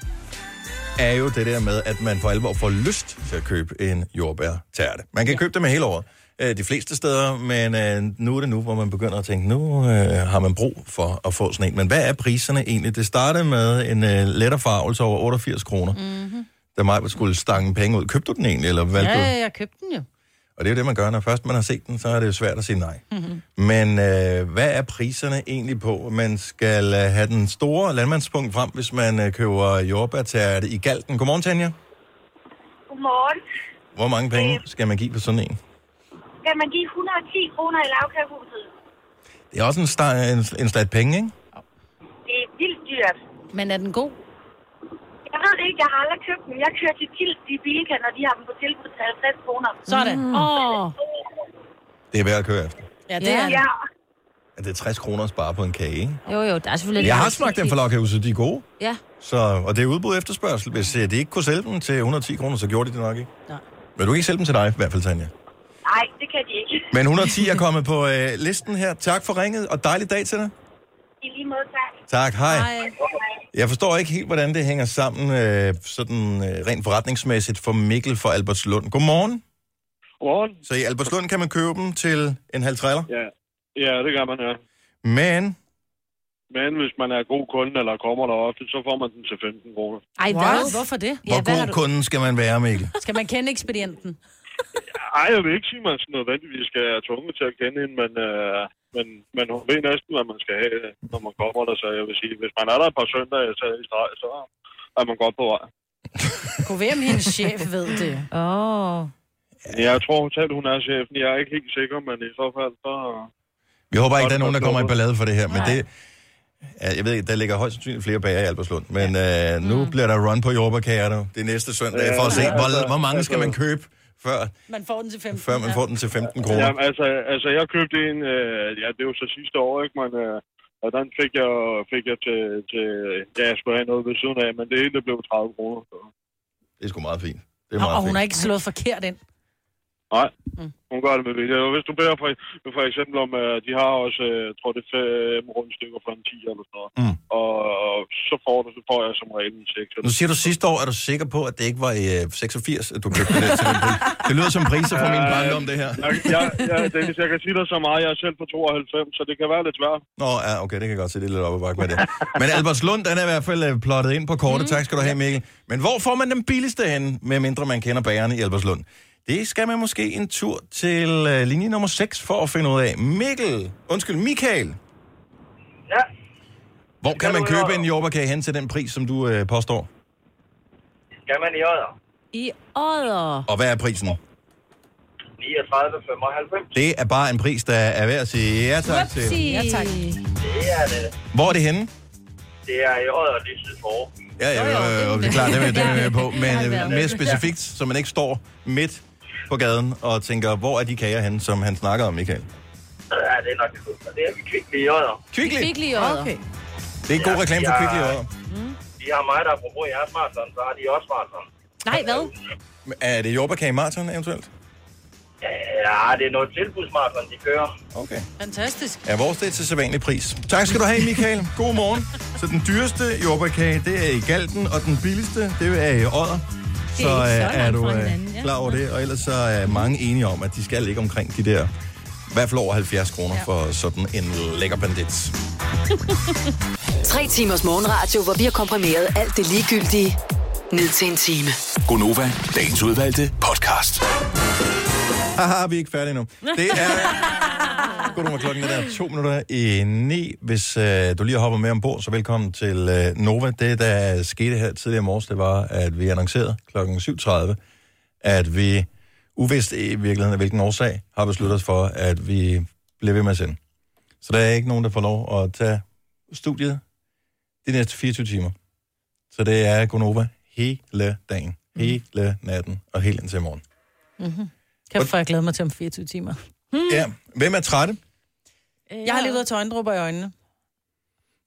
A: er jo det der med, at man for alvor får lyst til at købe en jordbær-tærte. Man kan ja. købe dem hele året. øh, De fleste steder, men øh, nu er det nu, hvor man begynder at tænke, nu øh, har man brug for at få sådan en. Men hvad er priserne egentlig? Det startede med en øh, letterfarvelse over 88 kroner,
C: Mm-hmm.
A: da mig skulle stange penge ud. Købte du den egentlig, eller valgte
C: Ja,
A: du?
C: ja, jeg købte den jo.
A: Og det er jo det, man gør, når først man har set den, så er det jo svært at sige nej.
C: Mm-hmm.
A: Men øh, hvad er priserne egentlig på? Man skal øh, have den store landmandspunkt frem, hvis man øh, køber jordbærtærte i Galten. Godmorgen, Tanja.
J: Godmorgen.
A: Hvor mange penge skal man give på sådan en?
J: Skal man give 110 kroner i lavkagehuset?
A: Det er også en, star, en, en slat penge, ikke?
J: Det er vildt dyrt.
C: Men er den god?
J: Jeg ved det ikke, jeg har aldrig købt dem. Jeg kører til Tilt i Bilka, når de har dem på tilbud til 50 kroner.
C: Sådan. Åh.
A: Det er værd at køre efter.
C: Ja, det er
J: Ja.
A: Det er 60 kroner at spare på en kage, ikke?
B: Jo, jo, der er selvfølgelig...
A: Jeg har smagt dem fra Lokhuset, de er gode.
B: Ja.
A: Så, og det er udbud efterspørgsel. Hvis øh, de ikke kunne sælge dem til 110 kroner, så gjorde de det nok ikke.
C: Nej.
A: Men du kan ikke sælge dem til dig, i hvert fald, Tanja.
J: Nej, det kan de ikke.
A: Men 110 er kommet på øh, listen her. Tak for ringet, og dejlig dag til dig.
J: I lige måde, tak.
A: Tak, hej. Jeg forstår ikke helt, hvordan det hænger sammen øh, sådan øh, rent forretningsmæssigt for Mikkel fra Albertslund. Godmorgen.
T: Godmorgen.
A: Så i Albertslund kan man købe dem til en halv trailer,
T: Ja, ja det kan man, ja.
A: men
T: Men hvis man er god kunde eller kommer der ofte, så får man den til 15 kroner.
C: Ej, hvad? Hvorfor det?
A: hvor god kunden skal man være, Mikkel?
C: Skal man kende ekspedienten?
T: Ej, jeg vil ikke sige, at man sådan nødvendigvis skal være tvunget til at kende hende, men, øh, men, men hun ved næsten, hvad man skal have, når man kommer der. Så jeg vil sige, hvis man er der et par søndage så i streg, så er man godt på vej.
C: Kunne være, om hendes chef ved det.
B: Åh. Oh.
T: Jeg tror selv, hun er chefen. Jeg er ikke helt sikker, men i så fald, så...
A: Vi håber ikke, der er nogen, der kommer i ballade for det her, men det... Ja, jeg ved ikke, der ligger højst sandsynligt flere bager i Alberslund, men øh, nu bliver der run på jordbærkager nu. Det er næste søndag, for at se, hvor, hvor mange skal man købe, før,
C: Man får den til 15.
A: før man får den til 15 kroner.
T: Jamen, altså, altså, jeg købte en, øh, ja, det var så sidste år, ikke, men øh, og den fik jeg, fik jeg til, til, ja, jeg skulle have noget ved siden af, men det hele blev 30 kroner. Så.
A: Det er sgu meget fint. Det er
C: Og,
A: meget
C: og hun
A: fint.
C: har ikke slået forkert ind.
T: Nej, hun gør det med vilje. Og Hvis du beder for, for eksempel om, uh, de har også, uh, jeg tror det er fem rundstykker for en 10 eller sådan noget.
A: Mm.
T: Og, og, så får du, så får jeg som regel en 6.
A: Nu siger du sidste år, er du sikker på, at det ikke var i øh, 86, at du købte det til den? Det lyder som priser fra min barndom, det her.
T: Jeg, jeg, jeg, Dennis, jeg kan sige dig så meget. Jeg er selv på 92, så det kan være lidt svært.
A: Nå, ja, okay, det kan jeg godt se, det er lidt op ad bakke med det. Men Albertslund, den er i hvert fald øh, plottet ind på kortet. Mm. Tak skal du have, Mikkel. Men hvor får man den billigste hen, med mindre man kender bagerne i Albertslund? Det skal man måske en tur til øh, linje nummer 6 for at finde ud af. Mikkel, undskyld, Michael.
K: Ja.
A: Hvor kan man købe en jordbærkage hen til den pris, som du øh, påstår?
K: Skal man i Odder?
B: I Odder.
A: Og hvad er prisen?
K: 39,95.
A: Det er bare en pris, der er værd at sige ja tak til.
C: Ja, tak.
K: Det er det.
A: Hvor er det henne?
K: Det er i Odder, det er syd for.
A: Ja, ja, ja, ja, det er klart, det er, det er jeg med på. Men øh, mere specifikt, så man ikke står midt på gaden og tænker, hvor er de kager henne, som han snakker om, Michael?
K: Ja, det er nok det. Det er vi kvickly i Odder.
A: Kvickly?
B: Kvickly i Odder.
C: Okay.
A: Det er en god reklame for Kvickly også.
K: De har mig, der apropos jeres maraton, så har de også maraton.
B: Nej, hvad?
A: Er det jordbærkage maraton eventuelt?
K: Ja, det er noget tilbudsmaraton, de kører.
A: Okay.
C: Fantastisk.
A: Ja, vores det er til sædvanlig pris. Tak skal du have, Michael. God morgen. Så den dyreste jordbærkage, det er i Galten, og den billigste, det er i Odder.
B: Det
A: Så,
B: er ikke så
A: øh, er
B: langt
A: du øh,
B: ja.
A: klar over det? Og ellers så er mange enige om, at de skal ligge omkring de der, i hvert fald over 70 kroner ja. for sådan en lækker bandit.
F: Tre timers morgenradio, hvor vi har komprimeret alt det ligegyldige ned til en time.
G: Gonova, dagens udvalgte podcast.
A: Haha, vi er ikke færdige nu. Det er... Goddag med klokken er der to minutter i ni. Hvis øh, du lige har hoppet med ombord, så velkommen til øh, Nova. Det, der skete her tidligere i morges, det var, at vi annoncerede klokken 7.30, at vi, uvidst i virkeligheden af hvilken årsag, har besluttet os for, at vi bliver ved med at sende. Så der er ikke nogen, der får lov at tage studiet de næste 24 timer. Så det er Gonova hele dagen, hele natten og helt indtil i morgen.
C: Mm-hmm. Kan jeg glæde mig til om 24 timer.
A: Ja. Hvem er trætte?
C: Jeg har lige været tøjendrupper i øjnene.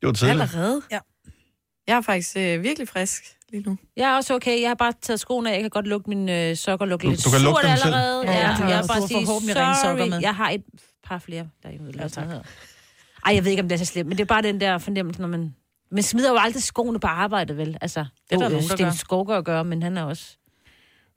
A: Det var tidligt.
D: Allerede?
C: Ja.
D: Jeg er faktisk øh, virkelig frisk lige nu.
B: Jeg er også okay. Jeg har bare taget skoene af. Jeg kan godt lugte mine øh, sokker lugte
A: Du-
B: lidt
A: du kan
B: surt
A: dem selv?
B: allerede.
C: Ja,
B: Ja,
C: du har-
B: jeg
C: du
B: bare
C: har
B: sige,
C: sokker med.
B: sorry. Jeg har et par flere derinde. Ja, tak. Ej, jeg ved ikke, om det er så slemt, men det er bare den der fornemmelse, når man... Man smider jo aldrig skoene på arbejdet, vel? Altså, det
C: er der
B: jo,
C: nogen, der
B: Sten
C: gør.
B: Skovgaard at gøre, men han er også...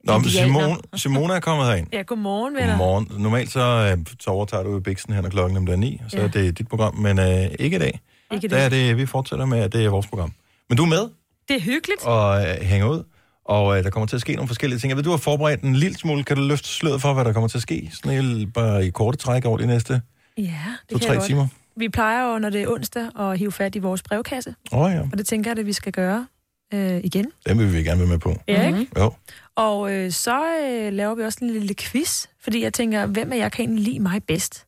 A: Nå, men. Simone, Simone er kommet herind.
D: Ja, godmorgen, venner.
A: Godmorgen. Normalt så, øh, så overtager du jo Bixen her, når klokken er 9, og så
D: Ja.
A: er det dit program, men øh, ikke i dag.
D: Ikke i
A: Der er det, vi fortsætter med, at det er vores program. Men du er med
D: Det er hyggeligt.
A: og øh, hænger ud, og øh, der kommer til at ske nogle forskellige ting. Jeg ved, du har forberedt en lille smule. Kan du løfte sløret for, hvad der kommer til at ske? Sådan helt bare i korte træk over de næste
U: Ja, det kan
A: to-tre
U: jeg godt.
A: timer.
U: Vi plejer jo, når det er onsdag, at hive fat i vores brevkasse.
A: Åh oh, ja,
U: Og det tænker jeg, at vi skal gøre øh, igen.
A: den vil vi gerne være med på.
U: Ja, ikke?
A: Jo.
U: Og øh, så øh, laver vi også en lille quiz, fordi jeg tænker, hvem af jer kan egentlig lide mig bedst?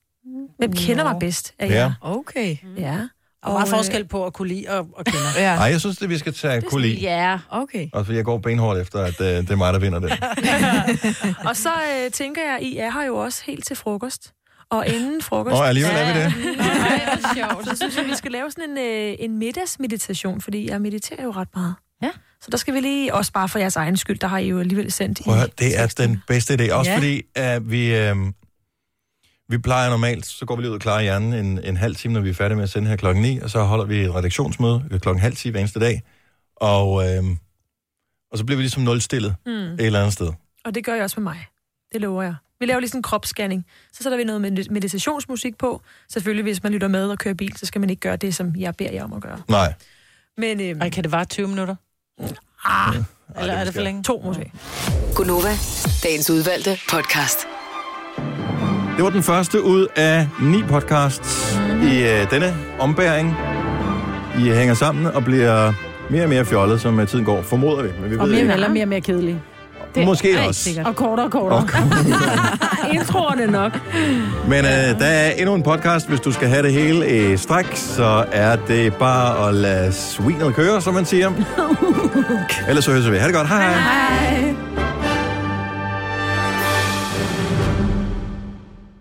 U: Hvem kender mig bedst af
A: Ja.
U: jer?
D: Okay.
U: Ja.
C: Og meget forskel på at kunne lide og, og kende.
D: Ja.
A: Ej, jeg synes, det vi skal tage kunne lide.
B: Ja.
D: Okay.
A: Også fordi jeg går benhårdt efter, at øh, det er mig, der vinder det.
U: Og så øh, tænker jeg, I er her jo også helt til frokost. Og inden frokost...
A: Nå, alligevel er vi det.
U: Nej, hvor sjovt. Så synes jeg, vi skal lave sådan en, øh, en middagsmeditation, fordi jeg mediterer jo ret meget.
B: Ja.
U: Så der skal vi lige, også bare for jeres egen skyld, der har I jo alligevel sendt
A: Prøv at
U: i...
A: det er den bedste idé. Også
U: Ja.
A: ja. fordi, at vi, øh, vi plejer normalt, så går vi lige ud og klarer hjernen en, en halv time, når vi er færdige med at sende her klokken 9, og så holder vi et redaktionsmøde klokken halv 10 hver eneste dag. Og, øh, og så bliver vi ligesom nulstillet
U: Mm.
A: et eller andet sted.
U: Og det gør jeg også med mig. Det lover jeg. Vi laver lige sådan en kropsscanning. Så sætter vi noget med- meditationsmusik på. Selvfølgelig, hvis man lytter med og kører bil, så skal man ikke gøre det, som jeg beder jer om at gøre.
A: Nej.
U: Men, øhm,
C: Ej, kan det vare 20 minutter? Ah, eller er det for længe?
U: To måske.
F: Gunova, dagens udvalgte podcast.
A: Det var den første ud af ni podcasts i uh, denne ombæring. I hænger sammen og bliver mere og mere fjollet, som uh, tiden går, formoder vi. Men vi
C: Og
A: ved
C: mere
A: ikke.
C: eller mere og mere kedelig.
A: Måske
C: er
A: også.
C: sikkert. Og kortere og kortere.
A: Og
U: Introerne nok.
A: Men uh, der er endnu en podcast, hvis du skal have det hele i stræk, så er det bare at lade svinet køre, som man siger. Ellers så høres vi. Ha' det godt. Hej hej.
U: Hej.